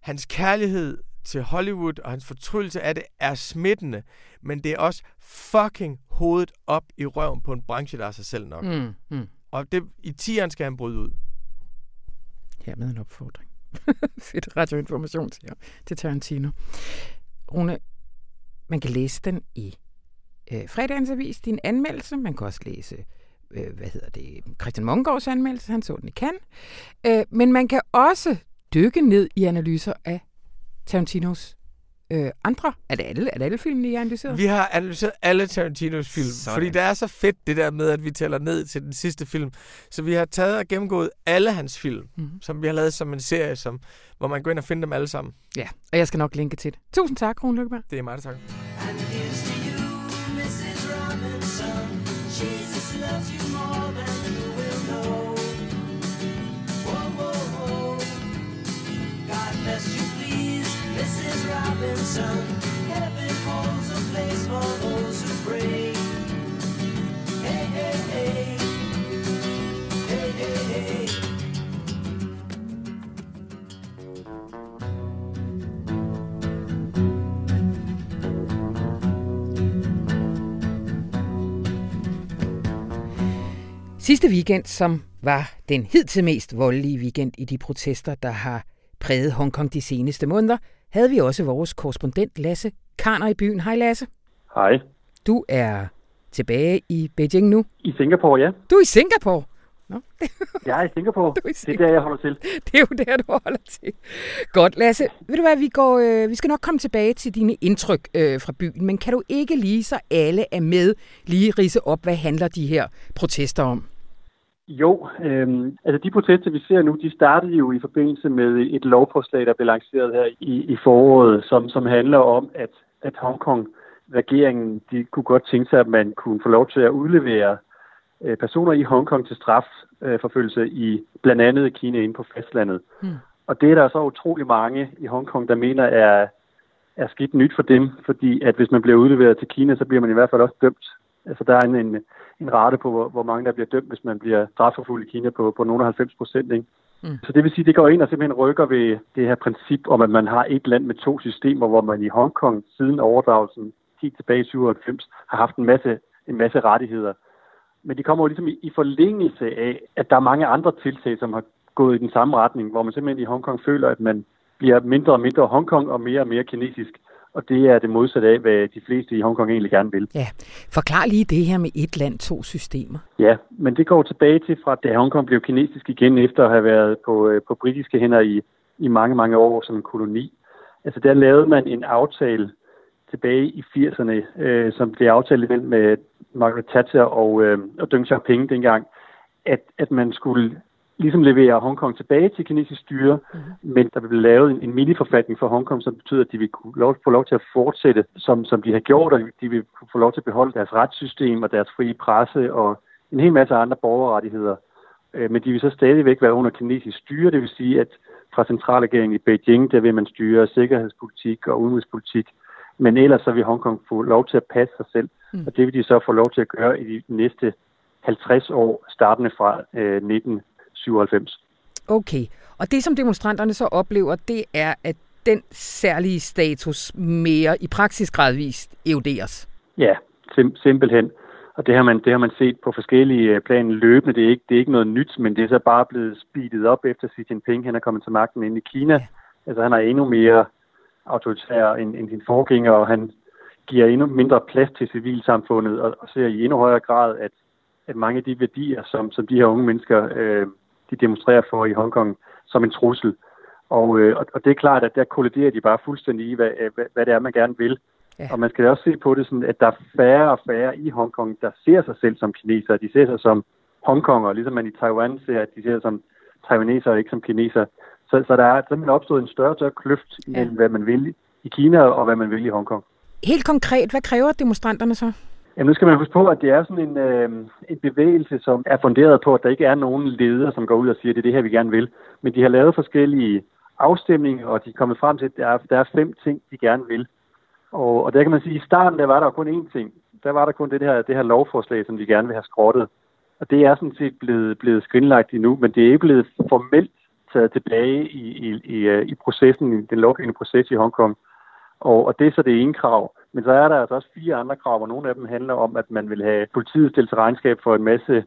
Hans kærlighed til Hollywood og hans fortryllelse af det er smittende, men det er også fucking hovedet op i røven på en branche, der er sig selv nok. Mm, mm. Og det, i tieren skal han bryde ud. Her med en opfordring. [laughs] Fedt radioinformation til, til Tarantino. Rune, man kan læse den i øh, fredagens avis, din anmeldelse. Man kan også læse øh, hvad hedder det, Christian Mongårds anmeldelse, han så den i kan. Øh, men man kan også dykke ned i analyser af Tarantinos øh, andre? Er det alle, er det alle filmene, I har analyseret? Vi har analyseret alle Tarantinos film, Sådan. fordi det er så fedt det der med, at vi tæller ned til den sidste film. Så vi har taget og gennemgået alle hans film, mm-hmm. som vi har lavet som en serie, som, hvor man går ind og finder dem alle sammen. Ja, og jeg skal nok linke til det. Tusind tak, Rune Lykkeberg. Det er mig, der takker. Robinson. Heaven holds a place for those who pray. Hey, hey, hey. Hey, hey, hey. Sidste weekend, som var den hidtil mest voldelige weekend i de protester, der har præget Hongkong de seneste måneder, havde vi også vores korrespondent Lasse Karner i byen. Hej Lasse. Hej. Du er tilbage i Beijing nu. I Singapore, ja. Du er i Singapore? Nå. [laughs] jeg er i Singapore. Du er i Singapore. Det er der, jeg holder til. [laughs] Det er jo der, du holder til. Godt, Lasse. Ved du hvad, vi, går, øh, vi skal nok komme tilbage til dine indtryk øh, fra byen, men kan du ikke lige, så alle er med, lige rise op, hvad handler de her protester om? Jo, øh, altså de protester, vi ser nu, de startede jo i forbindelse med et lovforslag, der blev lanceret her i, i foråret, som, som handler om, at, at Hongkong regeringen, de kunne godt tænke sig, at man kunne få lov til at udlevere øh, personer i Hongkong til strafforfølgelse øh, i blandt andet Kina inde på fastlandet. Hmm. Og det er der så utrolig mange i Hongkong, der mener er, er skidt nyt for dem, fordi at hvis man bliver udleveret til Kina, så bliver man i hvert fald også dømt. Altså der er en, en en rate på, hvor, hvor mange der bliver dømt, hvis man bliver strafforfulgt i Kina på, på nogle af 90 procent. Ikke? Mm. Så det vil sige, det går ind og simpelthen rykker ved det her princip om, at man har et land med to systemer, hvor man i Hongkong siden overdragelsen helt tilbage i 97 har haft en masse, en masse rettigheder. Men de kommer jo ligesom i, i forlængelse af, at der er mange andre tiltag, som har gået i den samme retning, hvor man simpelthen i Hongkong føler, at man bliver mindre og mindre Hongkong og mere og mere kinesisk og det er det modsatte af, hvad de fleste i Hongkong egentlig gerne vil. Ja, forklar lige det her med et land, to systemer. Ja, men det går tilbage til fra, da Hongkong blev kinesisk igen, efter at have været på, øh, på britiske hænder i, i mange, mange år som en koloni. Altså der lavede man en aftale tilbage i 80'erne, øh, som blev aftalt mellem med Margaret Thatcher og, øh, og Deng Xiaoping dengang, at, at man skulle ligesom leverer Hongkong tilbage til kinesisk styre, mm-hmm. men der vil blive lavet en, en mini-forfatning for Hongkong, som betyder, at de vil kunne lov, få lov til at fortsætte, som, som de har gjort, og de vil få lov til at beholde deres retssystem og deres frie presse og en hel masse andre borgerrettigheder. Øh, men de vil så stadigvæk være under kinesisk styre, det vil sige, at fra centralregeringen i Beijing, der vil man styre sikkerhedspolitik og udenrigspolitik, men ellers så vil Hongkong få lov til at passe sig selv, mm. og det vil de så få lov til at gøre i de næste 50 år, startende fra øh, 19 97. Okay, og det som demonstranterne så oplever, det er, at den særlige status mere i praksis gradvist eroderes. Ja, sim- simpelthen. Og det har, man, det har man set på forskellige øh, planer løbende. Det er, ikke, det er ikke noget nyt, men det er så bare blevet speedet op efter Xi Jinping. Han er kommet til magten inde i Kina. Ja. Altså han er endnu mere autoritær end, end sin forgænger, og han giver endnu mindre plads til civilsamfundet, og, og ser i endnu højere grad, at, at mange af de værdier, som, som de her unge mennesker øh, de demonstrerer for i Hongkong som en trussel. Og, øh, og det er klart, at der kolliderer de bare fuldstændig i, hvad, hvad, hvad det er, man gerne vil. Ja. Og man skal også se på det sådan, at der er færre og færre i Hongkong, der ser sig selv som kinesere. De ser sig som Hongkonger, ligesom man i Taiwan ser, at de ser sig som taiwaneser og ikke som kinesere. Så, så der er simpelthen opstået en større større kløft mellem, ja. hvad man vil i Kina og hvad man vil i Hongkong. Helt konkret, hvad kræver demonstranterne så? Jamen, nu skal man huske på, at det er sådan en, øh, en bevægelse, som er funderet på, at der ikke er nogen leder, som går ud og siger, at det er det her, vi gerne vil. Men de har lavet forskellige afstemninger, og de er kommet frem til, at der er, der er fem ting, de gerne vil. Og, og der kan man sige, at i starten der var der kun én ting. Der var der kun det her, det her lovforslag, som de gerne vil have skrottet. Og det er sådan set blevet, blevet skrinlagt endnu, men det er ikke blevet formelt taget tilbage i, i, i, øh, i processen, i den lovgivende proces i Hongkong. Og, og det er så det ene krav. Men så er der altså også fire andre krav, og nogle af dem handler om, at man vil have politiet stillet til regnskab for en masse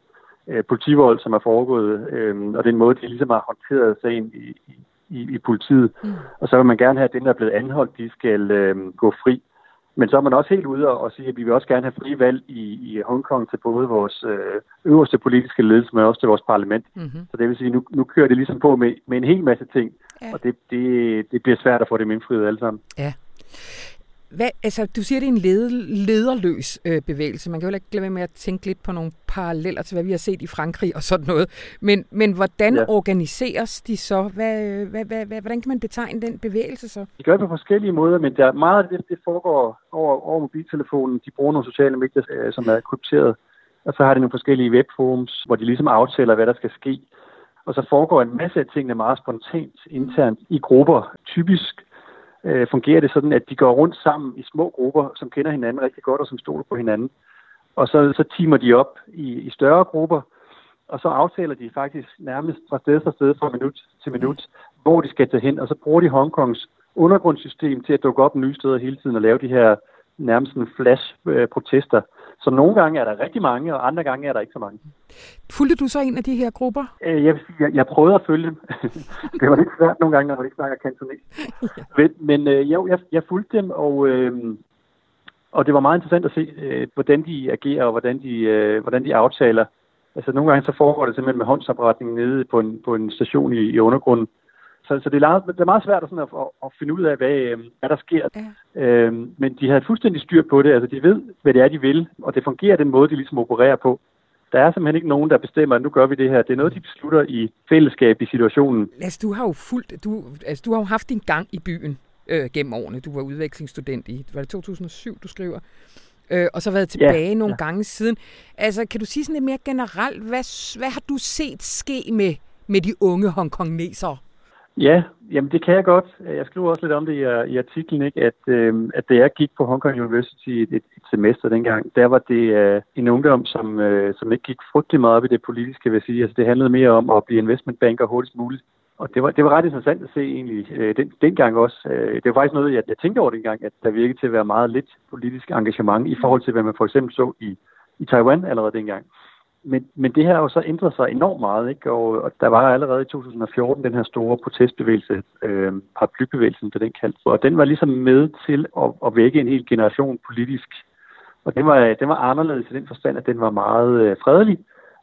øh, politivold, som er foregået, øh, og den måde, de ligesom har håndteret sagen i, i, i politiet. Mm. Og så vil man gerne have, at den, der er blevet anholdt, de skal øh, gå fri. Men så er man også helt ude og sige, at vi vil også gerne have fri valg i, i Hongkong til både vores øh, øverste politiske ledelse, men også til vores parlament. Mm-hmm. Så det vil sige, nu, nu kører det ligesom på med, med en hel masse ting, ja. og det, det, det bliver svært at få dem indfriet alle sammen. Ja. Hvad, altså, du siger, det er en led, lederløs øh, bevægelse. Man kan jo ikke lade være med at tænke lidt på nogle paralleller til, hvad vi har set i Frankrig og sådan noget. Men, men hvordan ja. organiseres de så? Hvad, hvad, hvad, hvad, hvordan kan man betegne den bevægelse så? De gør det på forskellige måder, men der, meget af det, det foregår over, over mobiltelefonen. De bruger nogle sociale medier, øh, som er krypteret. Og så har de nogle forskellige webforums, hvor de ligesom aftaler, hvad der skal ske. Og så foregår en masse af tingene meget spontant internt i grupper. Typisk øh, fungerer det sådan, at de går rundt sammen i små grupper, som kender hinanden rigtig godt og som stoler på hinanden. Og så, så timer de op i, i større grupper, og så aftaler de faktisk nærmest fra sted for sted fra minut til minut, hvor de skal tage hen, og så bruger de Hongkongs undergrundssystem til at dukke op nye steder hele tiden og lave de her nærmest flash-protester, så nogle gange er der rigtig mange, og andre gange er der ikke så mange. Fulgte du så en af de her grupper? Øh, jeg, vil sige, jeg, jeg prøvede at følge dem. [laughs] det var lidt svært nogle gange, når man ikke snakker kantonese. ja. [laughs] Men, men øh, jo, jeg, jeg fulgte dem, og, øh, og det var meget interessant at se, øh, hvordan de agerer, og hvordan de, øh, hvordan de aftaler. Altså nogle gange så foregår det simpelthen med håndsopretning nede på en, på en station i, i undergrunden. Så, så det, er, det er meget svært at, sådan at, at, at finde ud af, hvad, øh, hvad der sker. Ja. Øhm, men de har fuldstændig styr på det. Altså, de ved, hvad det er, de vil, og det fungerer den måde, de ligesom opererer på. Der er simpelthen ikke nogen, der bestemmer, at nu gør vi det her. Det er noget, de beslutter i fællesskab i situationen. Altså, du har jo fuldt, du, altså, du har jo haft din gang i byen øh, gennem årene. Du var udvekslingsstudent i, var det 2007, du skriver? Øh, og så været tilbage ja, nogle ja. gange siden. Altså, kan du sige sådan lidt mere generelt, hvad, hvad har du set ske med, med de unge hongkongnesere? Ja, jamen det kan jeg godt. Jeg skriver også lidt om det i, øh, i artiklen, ikke? At, øh, at da jeg gik på Hong Kong University et, et, semester dengang, der var det øh, en ungdom, som, øh, som ikke gik frygtelig meget op i det politiske, vil jeg sige. Altså det handlede mere om at blive investmentbanker hurtigst muligt. Og det var, det var ret interessant at se egentlig øh, den, dengang også. Øh, det var faktisk noget, jeg, jeg tænkte over dengang, at der virkede til at være meget lidt politisk engagement i forhold til, hvad man for eksempel så i, i Taiwan allerede dengang men, men det her har jo så ændret sig enormt meget, ikke? Og, og der var allerede i 2014 den her store protestbevægelse, øh, paraplybevægelsen, der den kaldte, og den var ligesom med til at, at vække en hel generation politisk. Og den var, den var anderledes i den forstand, at den var meget øh, fredelig.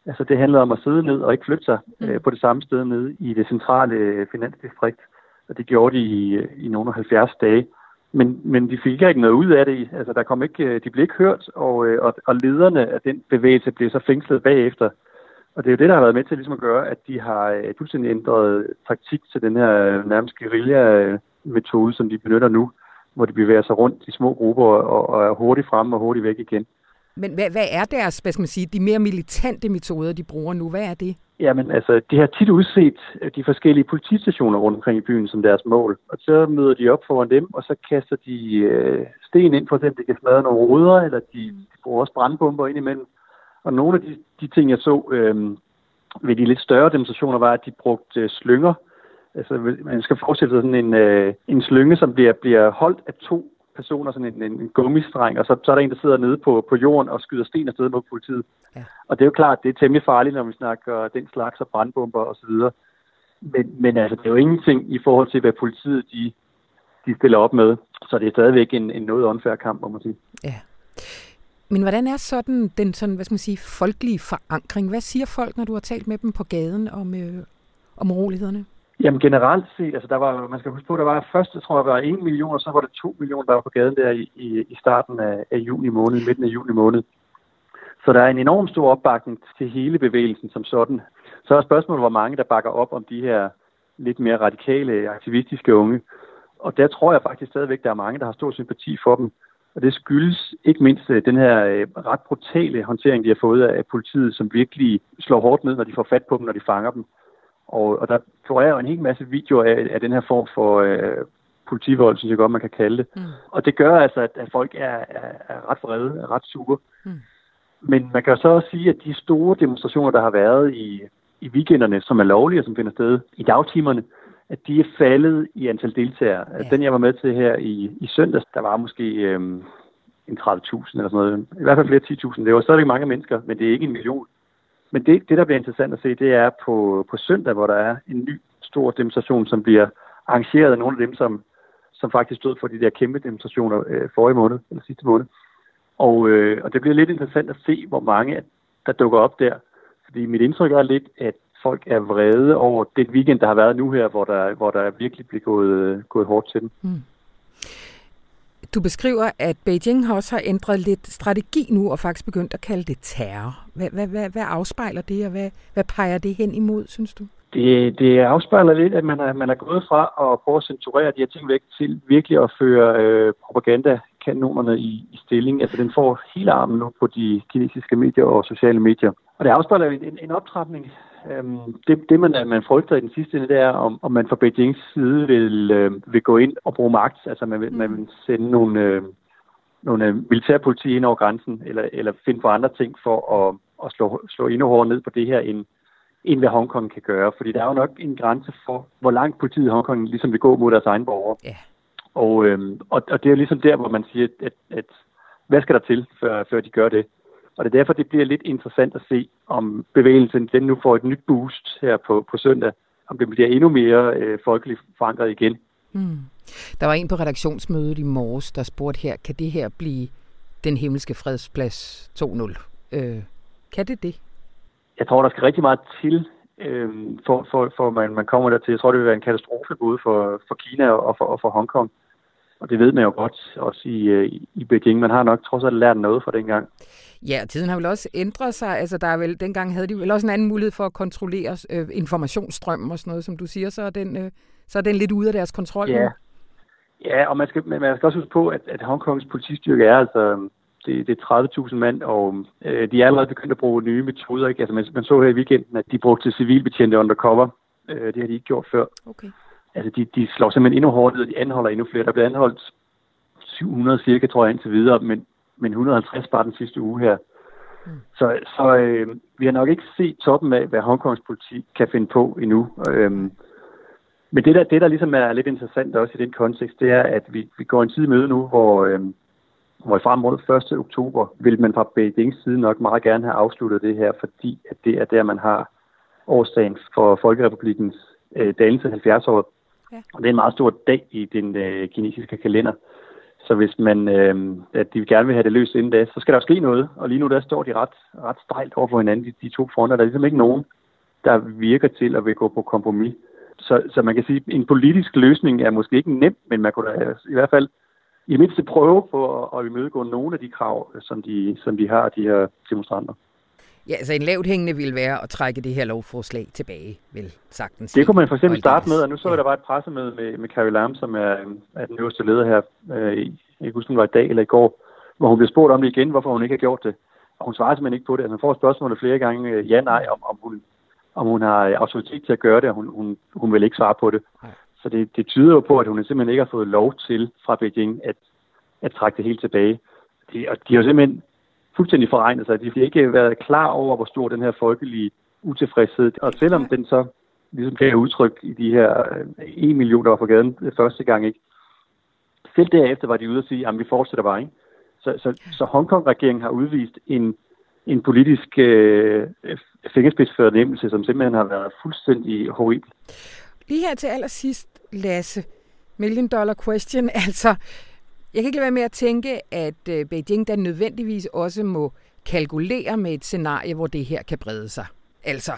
Altså det handlede om at sidde ned og ikke flytte sig mm. øh, på det samme sted nede i det centrale øh, finansdistrikt. Og det gjorde de i, i nogle af 70 dage. Men, men de fik ikke noget ud af det. Altså, der kom ikke, øh, de blev ikke hørt, og, øh, og, og lederne af den bevægelse blev så fængslet bagefter. Og det er jo det, der har været med til ligesom at gøre, at de har øh, fuldstændig ændret taktik til den her nærmest guerilla-metode, som de benytter nu, hvor de bevæger sig rundt i små grupper og, og er hurtigt frem og hurtigt væk igen. Men hvad, hvad er deres, hvad skal man sige, de mere militante metoder, de bruger nu? Hvad er det? Jamen altså, de har tit udset øh, de forskellige politistationer rundt omkring i byen som deres mål. Og så møder de op foran dem, og så kaster de øh, sten ind, for eksempel, de kan smadre nogle ruder, eller de, de bruger også brandbomber ind imellem. Og nogle af de, de ting, jeg så øh, ved de lidt større demonstrationer, var, at de brugte øh, slynger. Altså, man skal forestille sig sådan en, øh, en slynge, som bliver, bliver holdt af to personer, sådan en, en, en gummistreng, og så, så er der en, der sidder nede på, på jorden og skyder sten afsted mod politiet. Ja. Og det er jo klart, det er temmelig farligt, når vi snakker den slags og brandbomber osv. Men, men altså, det er jo ingenting i forhold til, hvad politiet de, de stiller op med. Så det er stadigvæk en, en noget unfair kamp, må man sige. Ja. Men hvordan er sådan den sådan, hvad skal man sige, folkelige forankring? Hvad siger folk, når du har talt med dem på gaden om, øh, om urolighederne? Jamen generelt set, altså der var, man skal huske på, der var først, tror, jeg, var 1 million, og så var det 2 millioner, der var på gaden der i, i, i starten af, af juni måned, midten af juni måned. Så der er en enorm stor opbakning til hele bevægelsen som sådan. Så er spørgsmålet, hvor mange der bakker op om de her lidt mere radikale, aktivistiske unge. Og der tror jeg faktisk stadigvæk, der er mange, der har stor sympati for dem. Og det skyldes ikke mindst øh, den her øh, ret brutale håndtering, de har fået af politiet, som virkelig slår hårdt ned, når de får fat på dem, når de fanger dem. Og, og der florerer en hel masse videoer af, af den her form for øh, politivold, synes jeg godt, man kan kalde det. Mm. Og det gør altså, at, at folk er, er, er ret vrede, er ret sure. Mm. Men man kan så også sige, at de store demonstrationer, der har været i, i weekenderne, som er lovlige og som finder sted i dagtimerne, at de er faldet i antal deltagere. Ja. Den, jeg var med til her i, i søndags, der var måske øhm, en 30.000 eller sådan noget. I hvert fald flere 10.000. Det var stadigvæk mange mennesker, men det er ikke en million. Men det, det der bliver interessant at se, det er på, på søndag, hvor der er en ny stor demonstration, som bliver arrangeret af nogle af dem, som, som faktisk stod for de der kæmpe demonstrationer øh, forrige måned, eller sidste måned. Og, øh, og det bliver lidt interessant at se, hvor mange der dukker op der. Fordi mit indtryk er lidt, at folk er vrede over det weekend, der har været nu her, hvor der, hvor der virkelig bliver gået, øh, gået hårdt til dem. Mm. Du beskriver, at Beijing også har ændret lidt strategi nu, og faktisk begyndt at kalde det terror. Hvad, hvad, hvad, hvad afspejler det, og hvad, hvad peger det hen imod, synes du? Det, det afspejler lidt, at man er, man er gået fra at prøve at censurere de her ting væk til virkelig at føre øh, propagandakanonerne i, i stilling. Altså den får hele armen nu på de kinesiske medier og sociale medier. Og det afspejler en, en optrapning Øhm, det, det man, man frygter i den sidste ende, det er, om, om man fra Beijings side vil, øh, vil gå ind og bruge magt. Altså man vil, mm. man vil sende nogle, øh, nogle øh, militærpoliti ind over grænsen, eller, eller finde på andre ting for at, at slå, slå endnu hårdere ned på det her, end, end hvad Hongkong kan gøre. Fordi der er jo nok en grænse for, hvor langt politiet i Hongkong ligesom vil gå mod deres egen borgere. Yeah. Og, øhm, og, og det er ligesom der, hvor man siger, at, at hvad skal der til, før, før de gør det? Og det er derfor, det bliver lidt interessant at se, om bevægelsen den nu får et nyt boost her på, på søndag, om det bliver endnu mere øh, folkeligt forankret igen. Mm. Der var en på redaktionsmødet i morges, der spurgte her, kan det her blive den himmelske fredsplads 2.0? Øh, kan det det? Jeg tror, der skal rigtig meget til, øh, for, for, for man, man kommer der til. Jeg tror, det vil være en katastrofe både for, for Kina og for, og for Hongkong. Og det ved man jo godt også i, øh, i Beijing. Man har nok trods alt lært noget fra dengang. Ja, tiden har vel også ændret sig. Altså, der er vel, dengang havde de vel også en anden mulighed for at kontrollere øh, informationsstrømmen og sådan noget, som du siger, så er den, øh, så er den lidt ude af deres kontrol ja. Ja, og man skal, man skal også huske på, at, at Hongkongs politistyrke er altså det, det er 30.000 mand, og øh, de er allerede begyndt at bruge nye metoder. Ikke? Altså, man, man så her i weekenden, at de brugte civilbetjente undercover. Øh, det har de ikke gjort før. Okay. Altså, de, de slår simpelthen endnu hårdere, og de anholder endnu flere. Der bliver anholdt 700 cirka, tror jeg, indtil videre, men men 150 bare den sidste uge her. Mm. Så, så øh, vi har nok ikke set toppen af, hvad Hongkongs politik kan finde på endnu. Øhm, men det der, det, der ligesom er lidt interessant også i den kontekst, det er, at vi, vi går en tid møde nu, hvor, øhm, hvor frem mod 1. oktober vil man fra Beijings side nok meget gerne have afsluttet det her, fordi at det er der, man har årsdagen for Folkerepublikens øh, dannelse 70 år. Ja. Og det er en meget stor dag i den øh, kinesiske kalender. Så hvis man, øh, at de gerne vil have det løst inden da, så skal der ske noget. Og lige nu der står de ret, ret stejlt over for hinanden, de, de to fronter. Der er ligesom ikke nogen, der virker til at vil gå på kompromis. Så, så man kan sige, at en politisk løsning er måske ikke nem, men man kunne da i hvert fald i mindste prøve på at, at imødegå nogle af de krav, som de, som de har, de her demonstranter. Ja, altså en lavt hængende vil være at trække det her lovforslag tilbage, vil sagtens. Det kunne man for eksempel starte med, og nu så ja. der var et pressemøde med, med Carrie Lam, som er, er den øverste leder her, øh, jeg kan huske, det var i dag eller i går, hvor hun blev spurgt om det igen, hvorfor hun ikke har gjort det. Og hun svarer simpelthen ikke på det. Altså, hun får spørgsmålet flere gange, øh, ja, nej, om, om, hun, om hun har autoritet til at gøre det, og hun, hun, hun vil ikke svare på det. Nej. Så det, det tyder jo på, at hun simpelthen ikke har fået lov til fra Beijing at, at trække det helt tilbage. De, og de har simpelthen fuldstændig forregnet sig. De har ikke været klar over, hvor stor den her folkelige utilfredshed. Og selvom den så ligesom kan udtryk i de her 1 øh, million, der var på gaden første gang, ikke? Selv derefter var de ude og sige, at vi fortsætter bare, ikke? Så, så, så Hongkong-regeringen har udvist en, en politisk øh, fingerspidsfornemmelse, som simpelthen har været fuldstændig horribel. Lige her til allersidst, Lasse, million dollar question, [laughs] altså jeg kan ikke lade være med at tænke, at øh, Beijing der nødvendigvis også må kalkulere med et scenarie, hvor det her kan brede sig. Altså,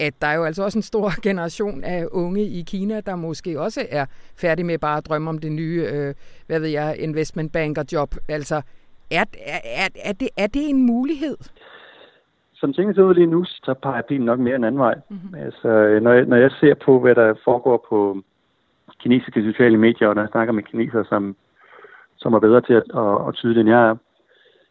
at der er jo altså også en stor [laughs] generation af unge i Kina, der måske også er færdige med bare at drømme om det nye, øh, hvad ved jeg, investment banker job. Altså, er, er, er, det, er det en mulighed? Som tingene ser ud lige nu, så peger pilen nok mere en anden vej. Mm-hmm. Altså, når jeg, når jeg ser på, hvad der foregår på kinesiske sociale medier, og når jeg snakker med kinesere, som som er bedre til at, at, at tyde end jeg er,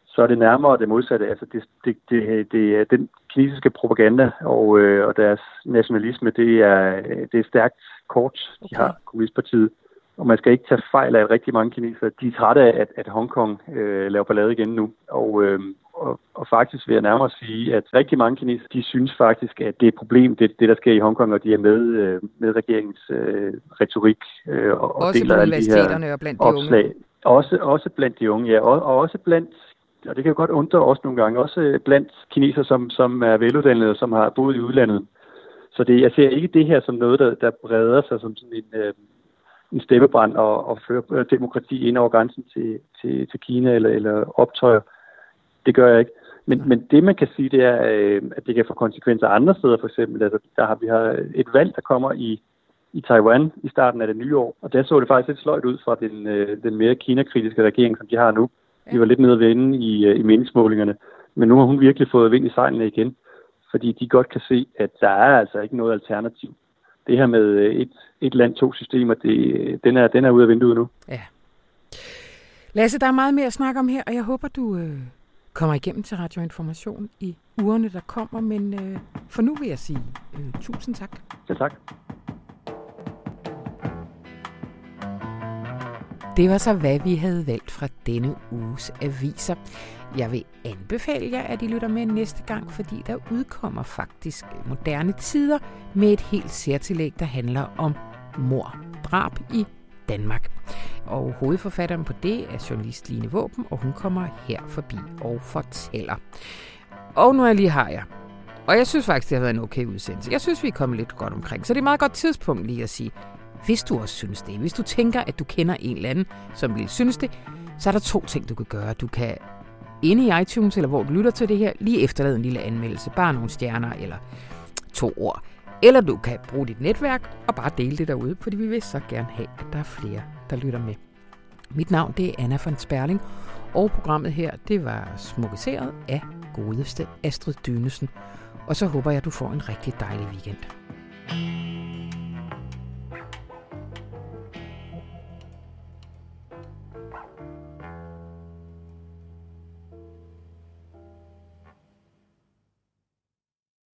så er det nærmere det modsatte. Altså det, det, det, det er den kinesiske propaganda og, øh, og deres nationalisme, det er, det er stærkt kort, de har, Kommunistpartiet. Og man skal ikke tage fejl af, at rigtig mange kinesere, de er trætte af, at, at Hongkong øh, laver ballade igen nu. Og, øh, og, og faktisk vil jeg nærmere sige, at rigtig mange kinesere, de synes faktisk, at det er et problem, det, det der sker i Hongkong, og de er med, øh, med regeringens øh, retorik. Øh, og også deler på universiteterne de og blandt de opslag. unge. Også, også blandt de unge, ja. Og, og også blandt og det kan jo godt undre os nogle gange, også blandt kinesere, som, som er veluddannede som har boet i udlandet. Så det, jeg ser ikke det her som noget, der, der breder sig som sådan en, øh, en stemmebrand og, og fører demokrati ind over grænsen til, til, til Kina eller, eller optøjer. Det gør jeg ikke. Men, men det, man kan sige, det er, øh, at det kan få konsekvenser andre steder. For eksempel, altså, der har, vi har et valg, der kommer i, i Taiwan i starten af det nye år. Og der så det faktisk lidt sløjt ud fra den, øh, den mere kinakritiske regering, som de har nu. De var lidt nede ved ende i, øh, i meningsmålingerne. Men nu har hun virkelig fået vind i sejlene igen, fordi de godt kan se, at der er altså ikke noget alternativ. Det her med øh, et, et land, to systemer, det, den, er, den er ude af vinduet nu. Ja. Lasse, der er meget mere at snakke om her, og jeg håber, du øh, kommer igennem til Radioinformation i ugerne, der kommer. Men øh, for nu vil jeg sige øh, tusind tak. Ja, tak. Det var så, hvad vi havde valgt fra denne uges aviser. Jeg vil anbefale jer, at I lytter med næste gang, fordi der udkommer faktisk moderne tider med et helt særtillæg, der handler om mor, drab i Danmark. Og hovedforfatteren på det er journalist Line Våben, og hun kommer her forbi og fortæller. Og nu er jeg lige har jeg. Og jeg synes faktisk, det har været en okay udsendelse. Jeg synes, vi er kommet lidt godt omkring. Så det er et meget godt tidspunkt lige at sige, hvis du også synes det, hvis du tænker, at du kender en eller anden, som vil synes det, så er der to ting, du kan gøre. Du kan inde i iTunes, eller hvor du lytter til det her, lige efterlade en lille anmeldelse. Bare nogle stjerner eller to ord. Eller du kan bruge dit netværk og bare dele det derude, fordi vi vil så gerne have, at der er flere, der lytter med. Mit navn det er Anna von Sperling, og programmet her det var smukkeseret af godeste Astrid Dynesen. Og så håber jeg, at du får en rigtig dejlig weekend.